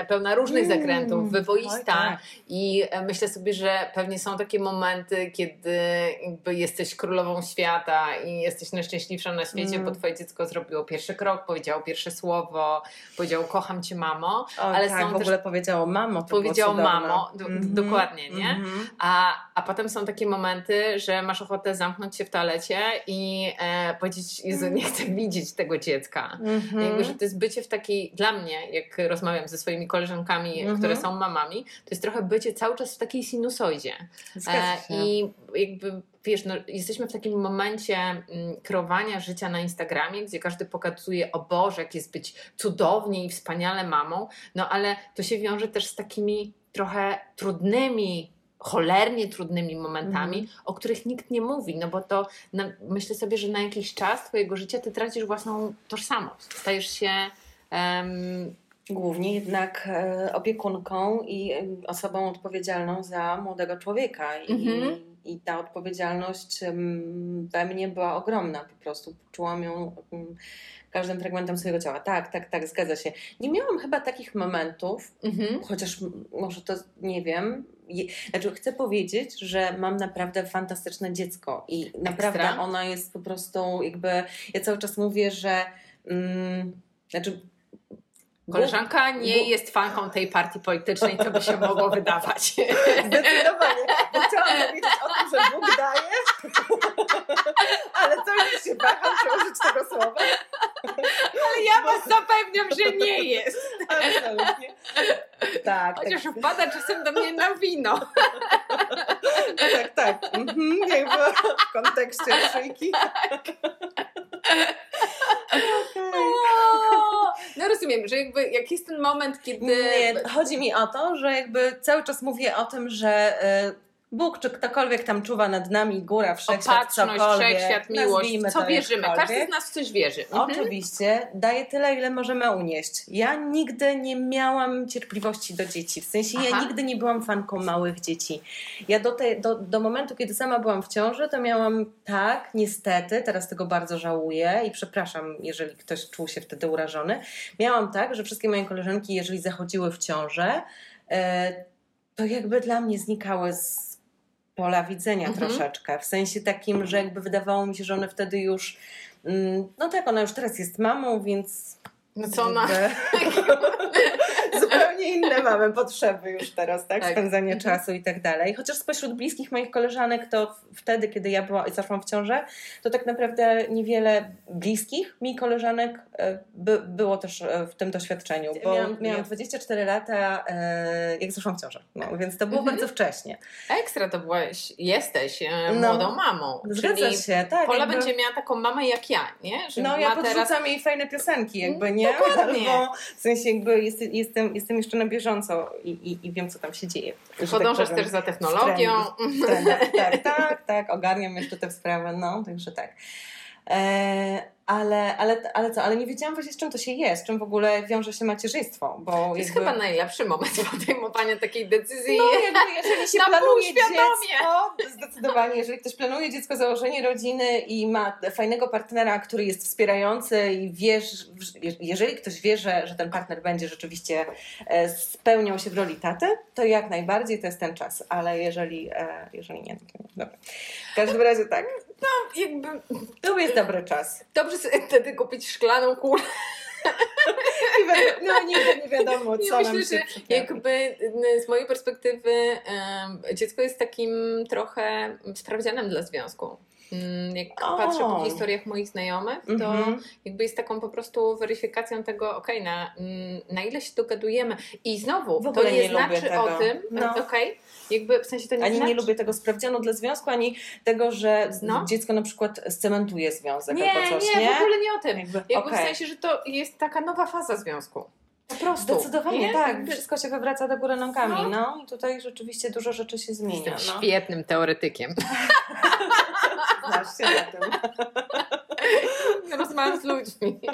pełna różnych mm. zakrętów, wywoista Oj, tak. i e, myślę sobie, że pewnie są takie momenty, kiedy jakby jesteś królową świata i jesteś najszczęśliwsza na świecie, mm. bo twoje dziecko zrobiło pierwszy krok, powiedziało pierwsze słowo, powiedziało kocham cię mamo, o, ale tak, są w ogóle też... powiedziało mamo, to Powiedziało mamo, -hmm. dokładnie, nie? Mm -hmm. A, a potem są takie momenty, że masz ochotę zamknąć się w toalecie i e, powiedzieć, Jezu, nie chcę widzieć tego dziecka. -hmm. Jakby, że to jest bycie w takiej, dla mnie, jak rozmawiam ze swoimi koleżankami, -hmm. które są mamami, to jest trochę bycie cały czas w takiej sinusoidzie. E, I jakby wiesz, no, jesteśmy w takim momencie mm, kreowania życia na Instagramie, gdzie każdy pokazuje, o Boże, jak jest być cudownie i wspaniale mamą, no ale to się wiąże też z takimi trochę trudnymi cholernie trudnymi momentami, mm. o których nikt nie mówi, no bo to na, myślę sobie, że na jakiś czas Twojego życia Ty tracisz własną tożsamość. Stajesz się Um, Głównie jednak e, opiekunką i osobą odpowiedzialną za młodego człowieka. I, mm-hmm. i ta odpowiedzialność we mnie była ogromna. Po prostu czułam ją każdym fragmentem swojego ciała. Tak, tak, tak, zgadza się. Nie miałam chyba takich momentów, mm-hmm. chociaż może to nie wiem. Znaczy, chcę powiedzieć, że mam naprawdę fantastyczne dziecko i naprawdę Ekstra. ona jest po prostu jakby. Ja cały czas mówię, że. Mm, znaczy, Koleżanka nie Bóg... jest fanką tej partii politycznej, co by się mogło *laughs* wydawać. Zdecydowanie, bo chciałam powiedzieć o tym, że Bóg daje, *laughs* ale co już się waham przełożyć tego słowa. Ja was zapewniam, że nie jest. Absolutnie. Tak. Chociaż tak. wpada czasem do mnie na wino. Tak, tak. Mhm, jakby w kontekście szyjki. Tak. No rozumiem, że jakby jak jest ten moment, kiedy... Nie, chodzi mi o to, że jakby cały czas mówię o tym, że y, Bóg czy ktokolwiek tam czuwa nad nami, góra, wszechświat, Opatrzność, cokolwiek. wszechświat, miłość, co wierzymy. Każdy z nas w coś wierzy. Mhm. Oczywiście, daje tyle, ile możemy unieść. Ja nigdy nie miałam cierpliwości do dzieci. W sensie Aha. ja nigdy nie byłam fanką małych dzieci. Ja do, tej, do, do momentu, kiedy sama byłam w ciąży, to miałam tak, niestety, teraz tego bardzo żałuję i przepraszam, jeżeli ktoś czuł się wtedy urażony. Miałam tak, że wszystkie moje koleżanki, jeżeli zachodziły w ciążę, e, to jakby dla mnie znikały z pola widzenia mhm. troszeczkę. W sensie takim, że jakby wydawało mi się, że one wtedy już, mm, no tak, ona już teraz jest mamą, więc no co ona? *laughs* *laughs* Zupełnie inne mamy potrzeby już teraz, tak? tak. Spędzanie mhm. czasu i tak dalej. Chociaż spośród bliskich moich koleżanek, to wtedy, kiedy ja była, zaszłam w ciążę, to tak naprawdę niewiele bliskich mi koleżanek e, by, było też e, w tym doświadczeniu. Bo miałam, miałam 24 lata, e, jak zaszłam w ciążę. No, więc to było mhm. bardzo wcześnie. Ekstra to byłaś, jesteś młodą no, mamą. Zgadza się, tak. Pola jakby... będzie miała taką mamę jak ja, nie? Że no ja podrzucam teraz... jej fajne piosenki, jakby, nie? Dokładnie. Albo w sensie jakby jest, jestem, jestem jeszcze na bieżąco i, i, i wiem, co tam się dzieje. Tak Podążasz tak też za technologią. tak, tak, tak, ogarniam jeszcze tę sprawę, no, także tak. E, ale, ale, ale co, ale nie wiedziałam właśnie z czym to się jest, z czym w ogóle wiąże się macierzyństwo. Bo to jest chyba najlepszy moment *laughs* podejmowania takiej decyzji. No jakby jeżeli się planuje dziecko, zdecydowanie, jeżeli ktoś planuje dziecko, założenie rodziny i ma fajnego partnera, który jest wspierający i wiesz, jeżeli ktoś wie, że, że ten partner będzie rzeczywiście e, spełniał się w roli taty, to jak najbardziej to jest ten czas, ale jeżeli, e, jeżeli nie, to nie. Dobra. W każdym razie tak. No jakby... To jest dobry czas. Dobrze sobie wtedy kupić szklaną kulę. No nigdy nie wiadomo, co ja myślę, się jakby z mojej perspektywy dziecko jest takim trochę sprawdzianem dla związku. Mm, jak o. patrzę po historiach moich znajomych, to mm-hmm. jakby jest taką po prostu weryfikacją tego, okej, okay, na, mm, na ile się dogadujemy. I znowu, to nie, nie znaczy o tym, no. okej, okay, jakby w sensie to nie Ani znaczy... nie lubię tego sprawdzianu dla związku, ani tego, że no. dziecko na przykład scementuje związek nie, albo coś, nie? Nie, w ogóle nie o tym. Jakby, jakby okay. w sensie, że to jest taka nowa faza związku. Po prostu. Zdecydowanie, nie? tak. Wszystko się wywraca do góry nogami. No. no. i tutaj rzeczywiście dużo rzeczy się zmienia. Jestem no. świetnym teoretykiem. *laughs* Znasz się na tym. *laughs* Rozmawiam z ludźmi. *laughs*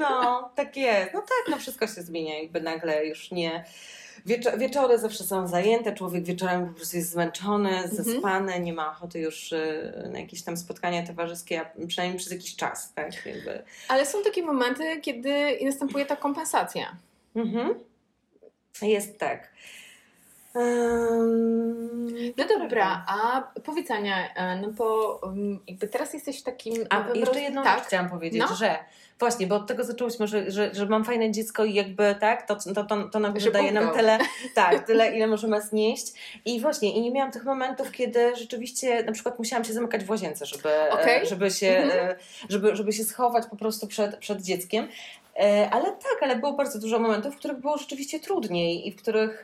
No, tak jest. No tak, no wszystko się zmienia. Jakby nagle już nie Wieczo wieczory zawsze są zajęte, człowiek wieczorem po prostu jest zmęczony, mhm. zespany, nie ma ochoty już y, na jakieś tam spotkania towarzyskie, przynajmniej przez jakiś czas. Tak? Jakby. Ale są takie momenty, kiedy następuje ta kompensacja. Mhm. Jest tak. No dobra, a powiedz Ania, e, no bo jakby teraz jesteś w takim... A no, jeszcze jedną tak? rzecz chciałam powiedzieć, no? że właśnie, bo od tego zaczęłyśmy, że, że, że mam fajne dziecko i jakby tak, to, to, to, to na górze daje nam tyle, *laughs* tak, tyle, ile możemy znieść. I właśnie, i nie miałam tych momentów, kiedy rzeczywiście na przykład musiałam się zamykać w łazience, żeby, e, okay. żeby, się, mhm. E, żeby, żeby się schować po prostu przed, przed dzieckiem. E, ale tak, ale było bardzo dużo momentów, w których było rzeczywiście trudniej i w których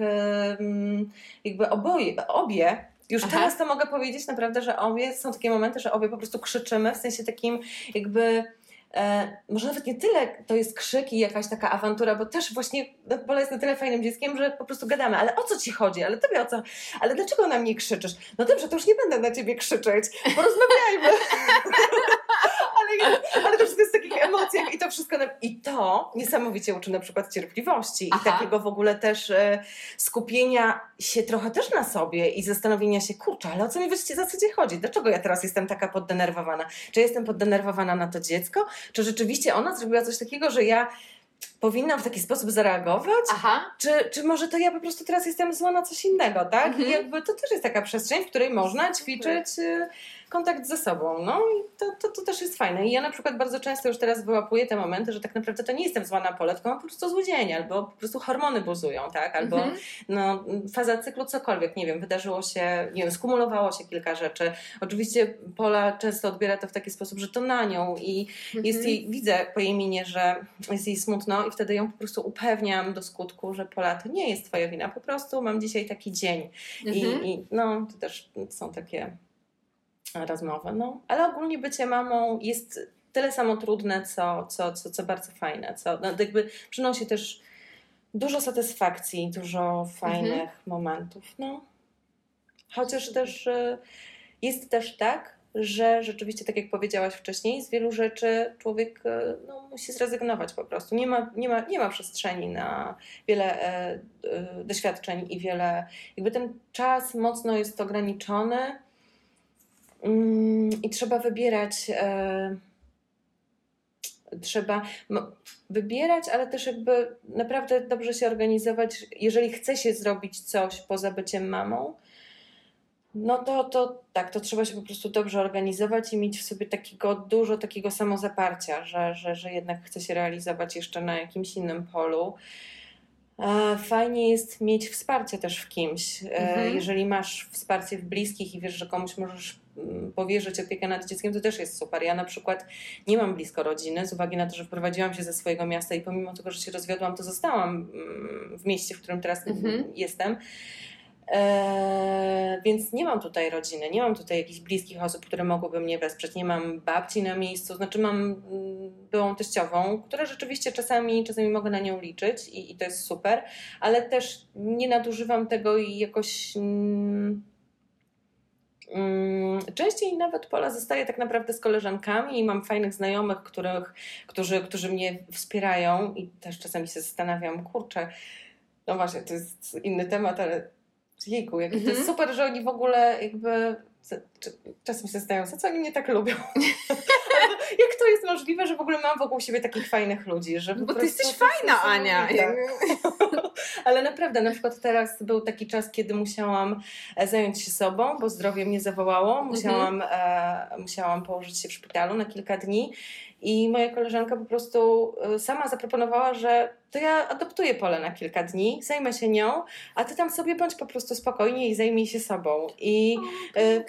jakby oboje, obie już Aha. teraz to mogę powiedzieć naprawdę, że obie są takie momenty, że obie po prostu krzyczymy, w sensie takim jakby E, może nawet nie tyle to jest krzyk i jakaś taka awantura, bo też właśnie no, Bola jest na tyle fajnym dzieckiem, że po prostu gadamy, ale o co ci chodzi, ale tobie o co, ale dlaczego na mnie krzyczysz? No dobrze, to już nie będę na ciebie krzyczeć, porozmawiajmy. *laughs* ale, to wszystko jest w takich emocjach i to wszystko, i to niesamowicie uczy na przykład cierpliwości Aha. i takiego w ogóle też e, skupienia się trochę też na sobie i zastanowienia się, kurczę, ale o co mi w zasadzie chodzi? Dlaczego ja teraz jestem taka poddenerwowana? Czy jestem poddenerwowana na to dziecko? Czy rzeczywiście ona zrobiła coś takiego, że ja powinnam w taki sposób zareagować? Aha. Czy, czy może to ja po prostu teraz jestem zła na coś innego, tak? Mhm. I jakby to też jest taka przestrzeń, w której można ćwiczyć y, kontakt ze sobą. No i to, to, to też jest fajne. I ja na przykład bardzo często już teraz wyłapuję te momenty, że tak naprawdę to nie jestem zła na pole, tylko mam po prostu zły dzień, albo po prostu hormony buzują, tak? Albo mhm. no, faza cyklu cokolwiek, nie wiem, wydarzyło się, nie wiem, skumulowało się kilka rzeczy. Oczywiście Pola często odbiera to w taki sposób, że to na nią i mhm. jest jej, widzę po jej minie, że jest jej smutno i wtedy ją po prostu upewniam do skutku, że Pola, to nie jest twoja wina, po prostu mam dzisiaj taki dzień. Mhm. I, I no, to też są takie rozmowę. No, ale ogólnie bycie mamą jest tyle samo trudne, co, co, co, co bardzo fajne. Co, no, jakby przynosi też dużo satysfakcji, dużo fajnych mhm. momentów. No. Chociaż też y, jest też tak, że rzeczywiście, tak jak powiedziałaś wcześniej, z wielu rzeczy człowiek y, no, musi zrezygnować po prostu. Nie ma, nie ma, nie ma przestrzeni na wiele e, e, doświadczeń i wiele, jakby ten czas mocno jest ograniczony I trzeba wybierać. E, trzeba wybierać, ale też jakby naprawdę dobrze się organizować, jeżeli chce się zrobić coś poza byciem mamą, no to, to tak, to trzeba się po prostu dobrze organizować i mieć w sobie takiego dużo takiego samozaparcia, że, że, że jednak chce się realizować jeszcze na jakimś innym polu. E, fajnie jest mieć wsparcie też w kimś. E, mhm. Jeżeli masz wsparcie w bliskich i wiesz, że komuś możesz mm, powierzyć opiekę nad dzieckiem, to też jest super. Ja na przykład nie mam blisko rodziny, z uwagi na to, że wprowadziłam się ze swojego miasta i pomimo tego, że się rozwiodłam, to zostałam mm, w mieście, w którym teraz mhm. jestem. Eee, więc nie mam tutaj rodziny, nie mam tutaj jakichś bliskich osób, które mogłyby mnie wesprzeć. Nie mam babci na miejscu, znaczy mam mm, byłą teściową, która rzeczywiście czasami, czasami mogę na nią liczyć i, i to jest super, ale też nie nadużywam tego i jakoś. Mm, mm, Częściej nawet pola zostaje tak naprawdę z koleżankami i mam fajnych znajomych, których, którzy, którzy mnie wspierają i też czasami się zastanawiam, kurczę, no właśnie, to jest inny temat, ale jejku, jak mhm. to jest mhm. super, że oni w ogóle jakby czasem się zastanawiam, za co oni mnie tak lubią. *laughs* jak to jest możliwe, że w ogóle mam wokół siebie takich fajnych ludzi? Że Bo ty jesteś fajna, Ania. Tak. *laughs* Ale naprawdę, na przykład teraz był taki czas, kiedy musiałam e, zająć się sobą, bo zdrowie mnie zawołało. Musiałam, mhm. e, musiałam położyć się w szpitalu na kilka dni i moja koleżanka po prostu y, sama zaproponowała, że to ja adoptuję pole na kilka dni, zajmę się nią, a ty tam sobie bądź po prostu spokojnie i zajmij się sobą. I o, y,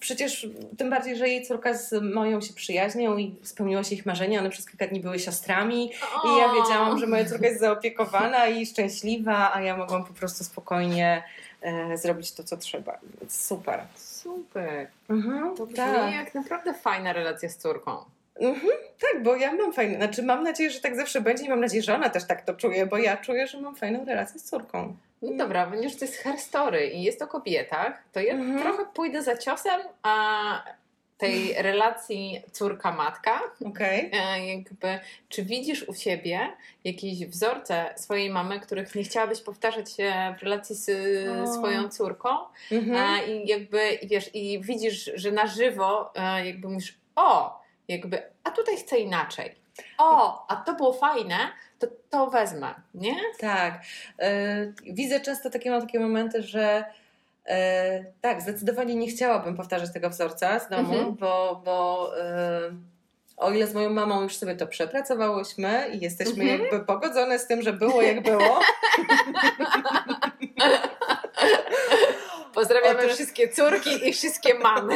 przecież tym bardziej, że jej córka z moją się przyjaźnią i spełniło się ich marzenie, one przez kilka dni były siostrami o. i ja wiedziałam, że moja córka jest zaopiekowana i szczęśliwa, a ja mogłam po prostu spokojnie e, zrobić to, co trzeba. Super. Super. Mhm, to brzmi tak. jak naprawdę fajna relacja z córką. Mhm, tak, bo ja mam fajne, znaczy mam nadzieję, że tak zawsze będzie i mam nadzieję, że ona też tak to czuje, bo ja czuję, że mam fajną relację z córką. No dobra, ponieważ to jest herstory i jest o kobietach, to ja mhm. trochę pójdę za ciosem a tej *laughs* relacji córka-matka. Okay. E, jakby, czy widzisz u siebie jakieś wzorce swojej mamy, których nie chciałabyś powtarzać w relacji z swoją córką? Mhm. I jakby, wiesz, i widzisz, że na żywo e, jakby mówisz, o, jakby, a tutaj chcę inaczej. O, a to było fajne, to to wezmę, nie? Tak. Yy, widzę często takie, mam takie momenty, że yy, tak, zdecydowanie nie chciałabym powtarzać tego wzorca z domu, mhm. bo, bo yy, o ile z moją mamą już sobie to przepracowałyśmy i jesteśmy mhm. jakby pogodzone z tym, że było jak było. *laughs* Pozdrawiamy wszystkie córki i wszystkie mamy.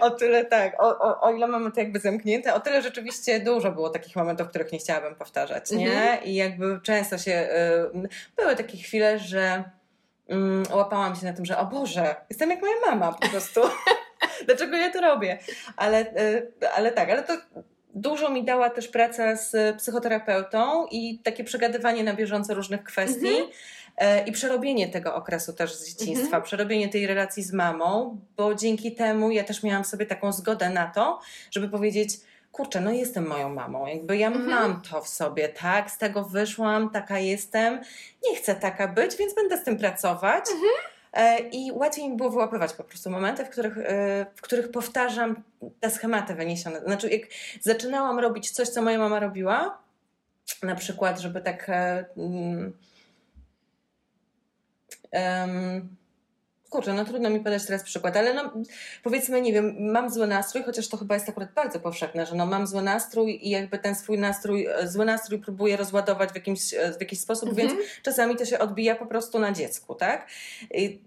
o tyle tak, o, o, o, ile mamy to jakby zamknięte, o tyle rzeczywiście dużo było takich momentów, których nie chciałabym powtarzać, nie? Mhm. I jakby często się, y, były takie chwile, że y, łapałam się na tym, że o Boże, jestem jak moja mama po prostu. *laughs* Dlaczego ja to robię? Ale, y, ale tak, ale to dużo mi dała też praca z psychoterapeutą i takie przegadywanie na bieżąco różnych kwestii. Mhm. E, i przerobienie tego okresu też z dzieciństwa, mhm. przerobienie tej relacji z mamą, bo dzięki temu ja też miałam sobie taką zgodę na to, żeby powiedzieć, kurczę, no jestem moją mamą, jakby ja mhm. mam to w sobie, tak, z tego wyszłam, taka jestem, nie chcę taka być, więc będę z tym pracować. Mhm. E, I łatwiej mi było wyłapywać po prostu momenty, w których, e, w których powtarzam te schematy wyniesione. Znaczy, jak zaczynałam robić coś, co moja mama robiła, na przykład, żeby tak. Um, kurczę, no trudno mi podać teraz przykład, ale no powiedzmy, nie wiem, mam zły nastrój, chociaż to chyba jest akurat bardzo powszechne, że no mam zły nastrój i jakby ten swój nastrój, e, zły nastrój próbuję rozładować w jakimś, e, w jakiś sposób, mhm. więc czasami to się odbija po prostu na dziecku, tak? I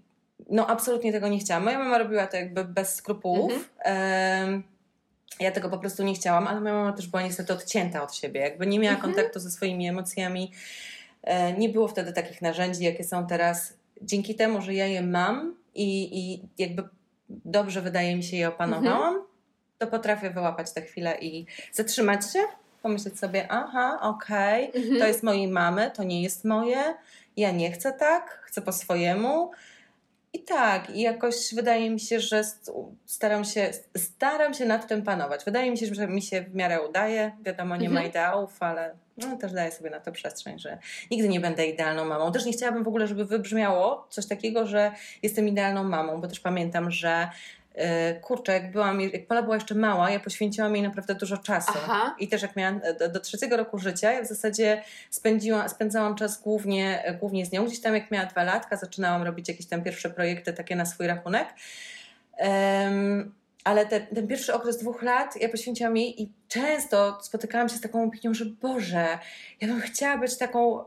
no absolutnie tego nie chciałam. Moja mama robiła to jakby bez skrupułów. Mhm. Ja tego po prostu nie chciałam, ale moja mama też była niestety odcięta od siebie, jakby nie miała mhm. kontaktu ze swoimi emocjami. E, nie było wtedy takich narzędzi, jakie są teraz dzięki temu, że ja je mam i, i jakby dobrze wydaje mi się je opanowałam, mhm. to potrafię wyłapać tę chwilę i zatrzymać się, pomyśleć sobie, aha, okej, okay, mhm. to jest mojej mamy, to nie jest moje, ja nie chcę tak, chcę po swojemu. I tak, i jakoś wydaje mi się, że staram się, staram się nad tym panować. Wydaje mi się, że mi się w miarę udaje. Wiadomo, nie mhm. ma ideałów, ale no, też daję sobie na to przestrzeń, że nigdy nie będę idealną mamą. Też nie chciałabym w ogóle, żeby wybrzmiało coś takiego, że jestem idealną mamą, bo też pamiętam, że kurczę, jak byłam, jak Pola była jeszcze mała, ja poświęciłam jej naprawdę dużo czasu. Aha. I też jak miałam e, do, do trzeciego roku życia, ja w zasadzie spędziłam, spędzałam czas głównie, e, głównie z nią. Gdzieś tam jak miała dwa latka, zaczynałam robić jakieś tam pierwsze projekty takie na swój rachunek. Um, ale te, ten pierwszy okres dwóch lat ja poświęciłam jej i często spotykałam się z taką opinią, że Boże, ja bym chciała być taką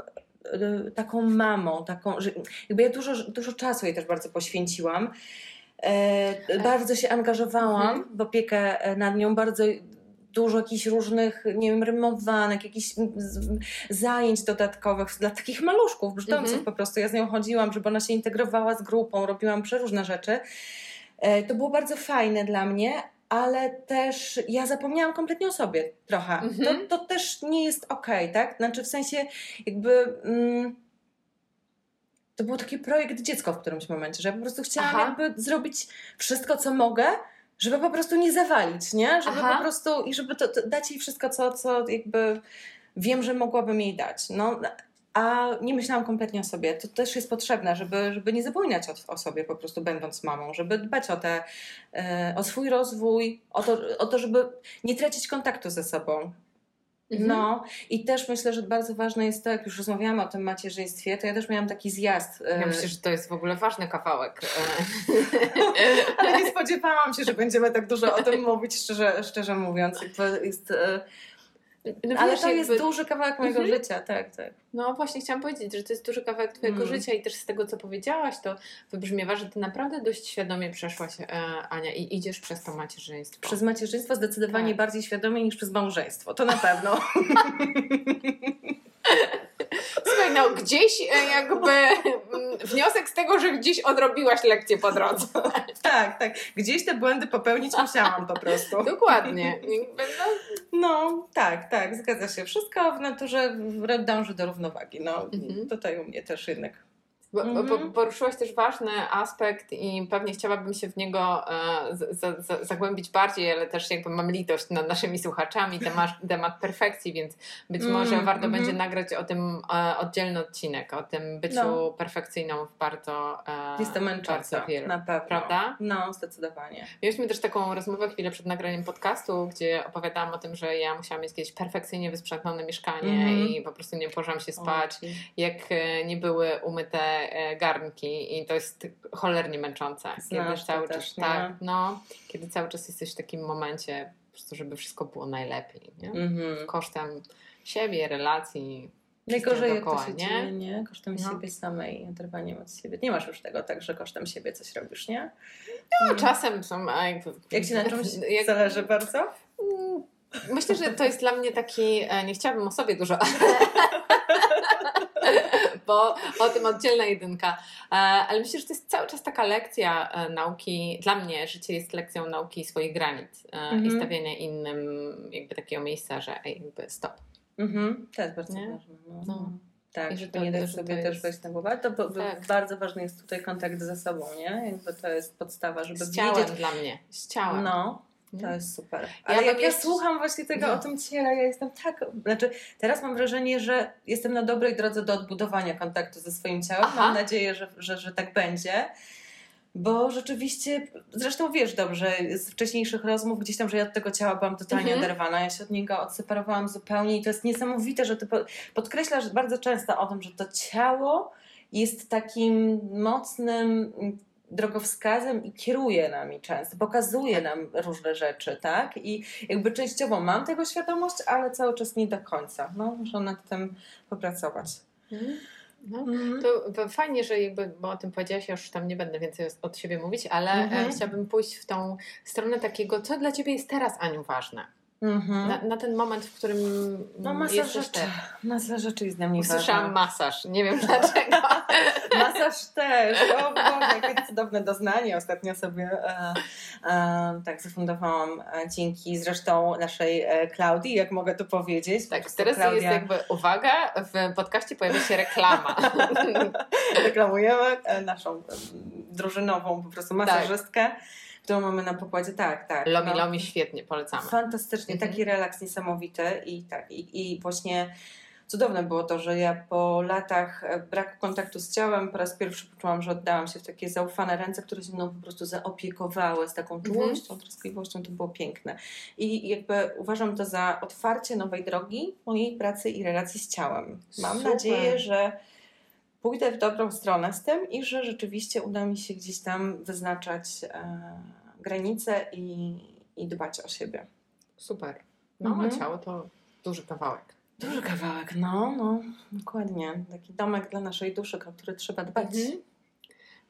taką mamą, taką, że jakby ja dużo, dużo czasu jej też bardzo poświęciłam. E, bardzo się angażowałam mhm. w opiekę e, nad nią, bardzo dużo jakichś różnych, nie wiem, rymowanek, jakichś zajęć dodatkowych dla takich maluszków, brzdąców mhm. po prostu. Ja z nią chodziłam, żeby ona się integrowała z grupą, robiłam przeróżne rzeczy. E, to było bardzo fajne dla mnie, ale też ja zapomniałam kompletnie o sobie trochę. Mhm. To, to też nie jest okej, okay, tak? Znaczy w sensie jakby... Mm, to był taki projekt dziecko w którymś momencie, że ja po prostu chciałam Aha. jakby zrobić wszystko, co mogę, żeby po prostu nie zawalić, nie? Żeby Aha. po prostu i żeby to, to dać jej wszystko, co, co jakby wiem, że mogłabym jej dać. No, a nie myślałam kompletnie o sobie. To też jest potrzebne, żeby, żeby nie zapominać o, o sobie po prostu będąc mamą, żeby dbać o, te, e, o swój rozwój, o to, o to, żeby nie tracić kontaktu ze sobą. Mhm. No i też myślę, że bardzo ważne jest to, jak już rozmawiamy o tym macierzyństwie, to ja też miałam taki zjazd. Ja e, myślę, że to jest w ogóle ważny kawałek. *laughs* Ale nie spodziewałam się, że będziemy tak dużo o tym mówić, szczerze, szczerze mówiąc. To jest e, no, Ale wiesz, to jest jakby... duży kawałek mojego mhm. życia, tak, tak. No właśnie chciałam powiedzieć, że to jest duży kawałek Twojego mm. życia i też z tego, co powiedziałaś, to wybrzmiewa, że Ty naprawdę dość świadomie przeszłaś, e, Ania, i idziesz przez to macierzyństwo. Przez macierzyństwo zdecydowanie tak. bardziej świadomie niż przez małżeństwo, to na pewno. *laughs* Słuchaj, no gdzieś e, jakby mm, wniosek z tego, że gdzieś odrobiłaś lekcję po drodze. Tak, tak. Gdzieś te błędy popełnić musiałam po prostu. Dokładnie. No, tak, tak, zgadza się. Wszystko w naturze dąży do równowagi. No, mhm. tutaj u mnie też jednak bo, mhm. Poruszyłaś też ważny aspekt i pewnie chciałabym się w niego e, zagłębić bardziej, ale też jakby mam litość nad naszymi słuchaczami, temat, *laughs* temat perfekcji, więc być mm, może warto mm będzie nagrać o tym e, oddzielny odcinek, o tym byciu no. perfekcyjną w bardzo e, Jest to męczące, na pewno. Prawda? No, zdecydowanie. Mieliśmy też taką rozmowę chwilę przed nagraniem podcastu, gdzie opowiadałam o tym, że ja musiałam mieć kiedyś perfekcyjnie wysprzątane mieszkanie mm i po prostu nie położyłam się spać, o, jak nie były umyte garnki i to jest cholernie męczące. Znasz kiedy cały czas, tak, no, kiedy cały czas jesteś w takim momencie, prostu, żeby wszystko było najlepiej, nie? Mm-hmm. Kosztem siebie, relacji. Najgorzej jak to się nie? dzieje, nie? Kosztem no. siebie samej, oderwaniem od siebie. Nie masz już tego tak, że kosztem siebie coś robisz, nie? No, mm. czasem są... Jak ci na czymś jak, zależy bardzo? Mm, myślę, że to jest dla mnie taki... E, nie chciałabym o sobie dużo... *laughs* bo o tym oddzielna jedynka. E, ale myślę, że to jest cały czas taka lekcja e, nauki. Dla mnie życie jest lekcją nauki swoich granic mhm. i stawiania innym jakby takiego miejsca, że ej, jakby stop. Mhm. To jest bardzo nie? ważne. No. no. Tak, I że to, nie dać sobie też jest... wejść na głowę. To tak. bardzo ważny jest tutaj kontakt ze sobą, nie? Jakby to jest podstawa, żeby z ciałem wiedzieć... dla mnie. Z ciałem. No, to jest super. Ale ja jak ja słucham właśnie tego no. o tym ciele, ja jestem tak. Znaczy, teraz mam wrażenie, że jestem na dobrej drodze do odbudowania kontaktu ze swoim ciałem. Aha. Mam nadzieję, że, że, że tak będzie. Bo rzeczywiście, zresztą wiesz dobrze, z wcześniejszych rozmów gdzieś tam, że ja od tego ciała byłam totalnie mhm. oderwana. Ja się od niego odseparowałam zupełnie i to jest niesamowite, że ty podkreślasz bardzo często o tym, że to ciało jest takim mocnym drogowskazem i kieruje nami często, pokazuje nam różne rzeczy, tak? I jakby częściowo mam tego świadomość, ale cały czas nie do końca. No, muszę nad tym popracować. Mhm. No, mm. to, fajnie, że jakby, bo o tym powiedziałaś, ja już tam nie będę więcej od siebie mówić, ale mm -hmm. chciałabym pójść w tą stronę takiego, co dla Ciebie jest teraz, Aniu, ważne. Mm-hmm. Na, na, ten moment, w którym no, masaż rzeczy. Masa rzeczy jest dla mnie Usłyszałam masaż, nie wiem dlaczego. *laughs* masaż też. O Boże, jakie cudowne doznanie. Ostatnio sobie e, e, tak zafundowałam e, dzięki zresztą naszej e, Klaudii, jak mogę tu powiedzieć. Tak, teraz Klaudia... jest jakby uwaga, w podcaście pojawia się reklama. *laughs* Reklamujemy e, naszą drużynową po prostu masażystkę. Tak którą mamy na pokładzie. Tak, tak. Lomi, no. Lomi świetnie, polecamy. Fantastycznie, mhm. taki relaks niesamowity i tak, i, i właśnie cudowne było to, że ja po latach e, braku kontaktu z ciałem po raz pierwszy poczułam, że oddałam się w takie zaufane ręce, które się mną po prostu zaopiekowały z taką Mhm. czułością, troskliwością. To było piękne. I jakby uważam to za otwarcie nowej drogi mojej pracy i relacji z ciałem. Mam Super. nadzieję, że pójdę w dobrą stronę z tym i że rzeczywiście uda mi się gdzieś tam wyznaczać e, granice i, i dbać o siebie. Super. No, Mhm. a ciało to duży kawałek. Duży kawałek, no, no, dokładnie. Taki domek dla naszej duszy, o który trzeba dbać. Mhm.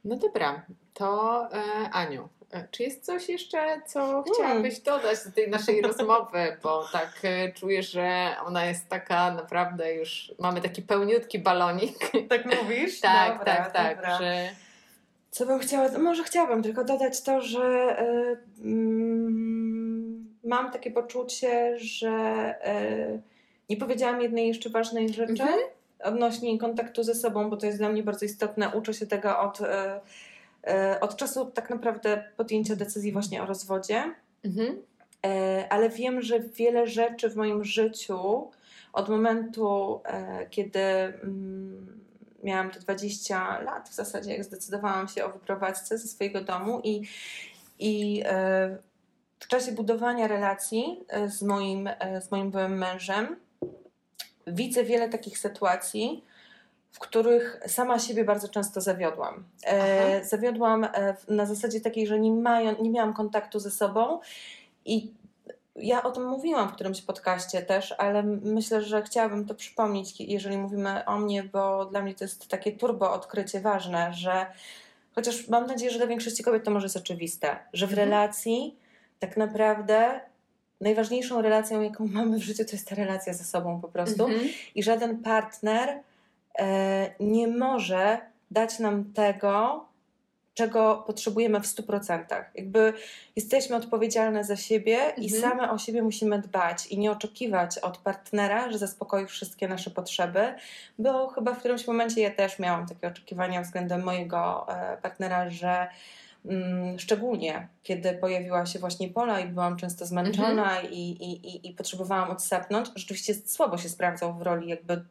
No dobra, to e, Aniu, czy jest coś jeszcze, co chciałabyś dodać do tej naszej rozmowy? Bo tak e, czuję, że ona jest taka naprawdę już, mamy taki pełniutki balonik. Tak mówisz? *laughs* tak, Dobra, tak, tak, dobra. że Co bym chciała? Może chciałabym tylko dodać to, że y, mm, mam takie poczucie, że y, nie powiedziałam jednej jeszcze ważnej rzeczy Mhm. odnośnie kontaktu ze sobą, bo to jest dla mnie bardzo istotne. Uczę się tego od, od czasu tak naprawdę podjęcia decyzji właśnie o rozwodzie. mhm. E, ale wiem, że wiele rzeczy w moim życiu od momentu, e, kiedy mm, miałam te 20 lat, w zasadzie jak zdecydowałam się o wyprowadzce ze swojego domu i, i e, w czasie budowania relacji e, z moim, e, z moim byłym mężem widzę wiele takich sytuacji, w których sama siebie bardzo często zawiodłam. E, zawiodłam e, na zasadzie takiej, że nie, mają, nie miałam kontaktu ze sobą i ja o tym mówiłam w którymś podcaście też, ale myślę, że chciałabym to przypomnieć, jeżeli mówimy o mnie, bo dla mnie to jest takie turbo odkrycie ważne, że chociaż mam nadzieję, że dla większości kobiet to może jest oczywiste, że w Mhm. relacji tak naprawdę najważniejszą relacją, jaką *laughs* mamy w życiu, to jest ta relacja ze sobą po prostu Mhm. i żaden partner nie może dać nam tego, czego potrzebujemy w 100%. Jakby jesteśmy odpowiedzialne za siebie i Mhm. same o siebie musimy dbać i nie oczekiwać od partnera, że zaspokoi wszystkie nasze potrzeby, bo chyba w którymś momencie ja też miałam takie oczekiwania względem mojego e, partnera, że szczególnie kiedy pojawiła się właśnie Pola i byłam często zmęczona i, i, i, i potrzebowałam odsapnąć, rzeczywiście słabo się sprawdzał w roli jakby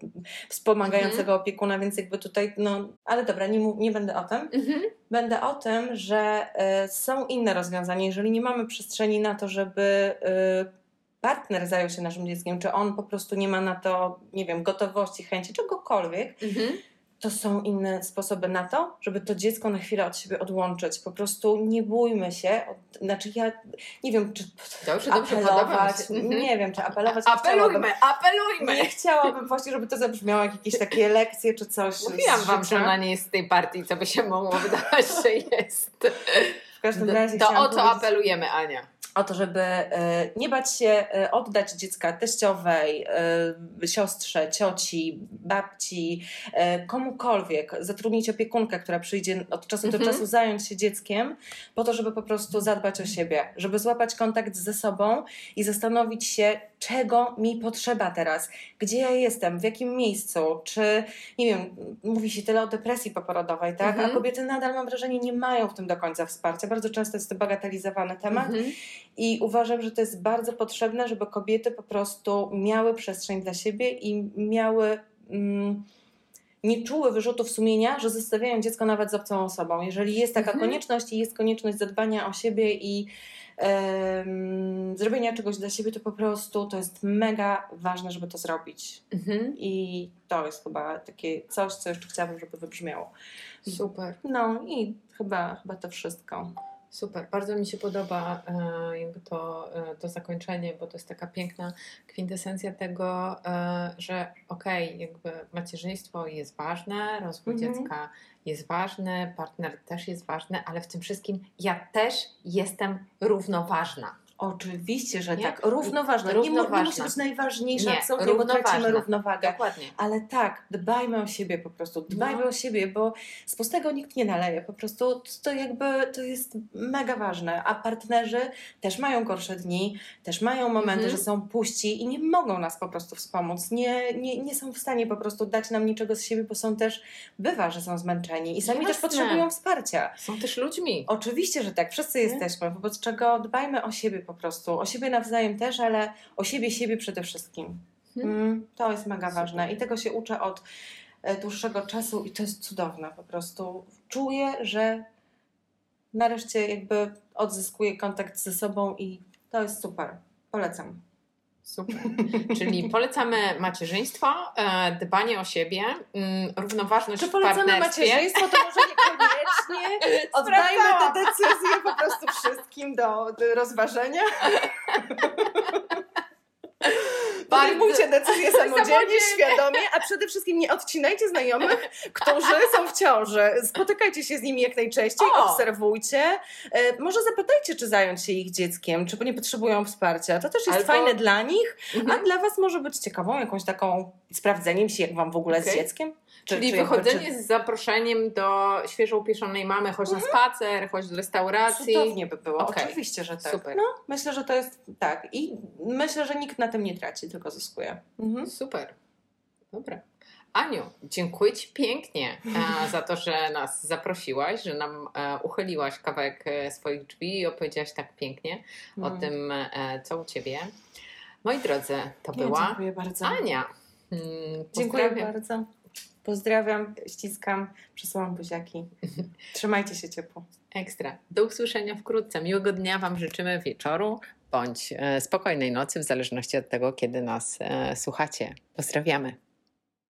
wspomagającego opiekuna, więc jakby tutaj, no, ale dobra, nie, nie będę o tym. Mhm. Będę o tym, że y, są inne rozwiązania. Jeżeli nie mamy przestrzeni na to, żeby y, partner zajął się naszym dzieckiem, czy on po prostu nie ma na to, nie wiem, gotowości, chęci, czegokolwiek, Mhm. To są inne sposoby na to, żeby to dziecko na chwilę od siebie odłączyć. Po prostu nie bójmy się. Znaczy ja nie wiem, czy Dobrze, dobrze, apelować, się. Mhm. nie wiem, czy apelować. Apelujmy, apelujmy! Nie chciałabym właśnie, żeby to zabrzmiało jak jakieś takie lekcje czy coś. Mówiłam wam, że ona nie jest z tej partii, co by się mogło *laughs* wydawać, że jest. W każdym razie To o co powiedzieć- apelujemy, Ania? O to, żeby e, nie bać się e, oddać dziecka teściowej, e, siostrze, cioci, babci, komukolwiek, zatrudnić opiekunkę, która przyjdzie od czasu do Mhm. czasu zająć się dzieckiem, po to, żeby po prostu zadbać o siebie, żeby złapać kontakt ze sobą i zastanowić się, czego mi potrzeba teraz, gdzie ja jestem, w jakim miejscu, czy, nie wiem, mówi się tyle o depresji poporodowej, tak? Mhm. A kobiety nadal, mam wrażenie, nie mają w tym do końca wsparcia. Bardzo często jest to bagatelizowany temat. Mhm. I uważam, że to jest bardzo potrzebne, żeby kobiety po prostu miały przestrzeń dla siebie i miały. Mm, nie czuły wyrzutów sumienia, że zostawiają dziecko nawet z obcą osobą. Jeżeli jest taka Mhm. konieczność i jest konieczność zadbania o siebie i em, zrobienia czegoś dla siebie, to po prostu to jest mega ważne, żeby to zrobić. Mhm. I to jest chyba takie coś, co jeszcze chciałabym, żeby wybrzmiało. Super. No i chyba, chyba to wszystko. Super, bardzo mi się podoba e, jakby to, e, to zakończenie, bo to jest taka piękna kwintesencja tego, e, że okej, jakby macierzyństwo jest ważne, rozwój Mhm. dziecka jest ważny, partner też jest ważny, ale w tym wszystkim ja też jestem równoważna. Oczywiście, że Nie? tak. Równoważna. Nie, musi być najważniejsza, Nie, absolutnie, bo tracimy równowagę. Dokładnie. Ale tak, dbajmy o siebie po prostu. Dbajmy No. o siebie, bo z pustego nikt nie naleje. Po prostu to jakby to jest mega ważne. A partnerzy też mają gorsze dni, też mają momenty, Mhm. że są puści i nie mogą nas po prostu wspomóc. Nie, nie, nie są w stanie po prostu dać nam niczego z siebie, bo są też, bywa, że są zmęczeni i sami też Jasne. potrzebują wsparcia. Są też ludźmi. Oczywiście, że tak. Wszyscy Nie? jesteśmy, wobec czego dbajmy o siebie po prostu. O siebie nawzajem też, ale o siebie, siebie przede wszystkim. Mm, to jest mega Super. ważne i tego się uczę od e, dłuższego czasu i to jest cudowne po prostu. Czuję, że nareszcie jakby odzyskuję kontakt ze sobą i to jest super. Polecam. Super. *laughs* Czyli polecamy macierzyństwo, e, dbanie o siebie, mm, równoważność Czy polecamy w partnerstwie. macierzyństwo, to może niekoniecznie. *laughs* Oddajmy te decyzje po prostu wszystkim do, do rozważenia. *laughs* Podejmujcie decyzje *laughs* samodzielnie, świadomie, a przede wszystkim nie odcinajcie znajomych, którzy *laughs* są w ciąży. Spotykajcie się z nimi jak najczęściej, o. obserwujcie. E, może zapytajcie, czy zająć się ich dzieckiem, czy nie potrzebują wsparcia. To też jest Albo... fajne dla nich, mhm. a dla Was może być ciekawą jakąś taką sprawdzeniem się, jak Wam w ogóle okay. z dzieckiem. Czyli czy wychodzenie czy... z zaproszeniem do świeżo upieszonej mamy, chodź mhm. na spacer, chodź do restauracji. Cudownie by było, okay. oczywiście, że tak. Super. No, myślę, że to jest tak i myślę, że nikt na tym nie traci, tylko zyskuje. Mhm. Super. Dobra. Aniu, dziękuję Ci pięknie e, *laughs* za to, że nas zaprosiłaś, że nam e, uchyliłaś kawałek e, swoich drzwi i opowiedziałaś tak pięknie o mm. tym, co u Ciebie. Moi drodzy, to była dziękuję bardzo. Ania. Mm, dziękuję bardzo. Pozdrawiam, ściskam, przesyłam buziaki. *laughs* Trzymajcie się ciepło. Ekstra. Do usłyszenia wkrótce. Miłego dnia Wam życzymy wieczoru bądź e, spokojnej nocy, w zależności od tego, kiedy nas e, słuchacie. Pozdrawiamy.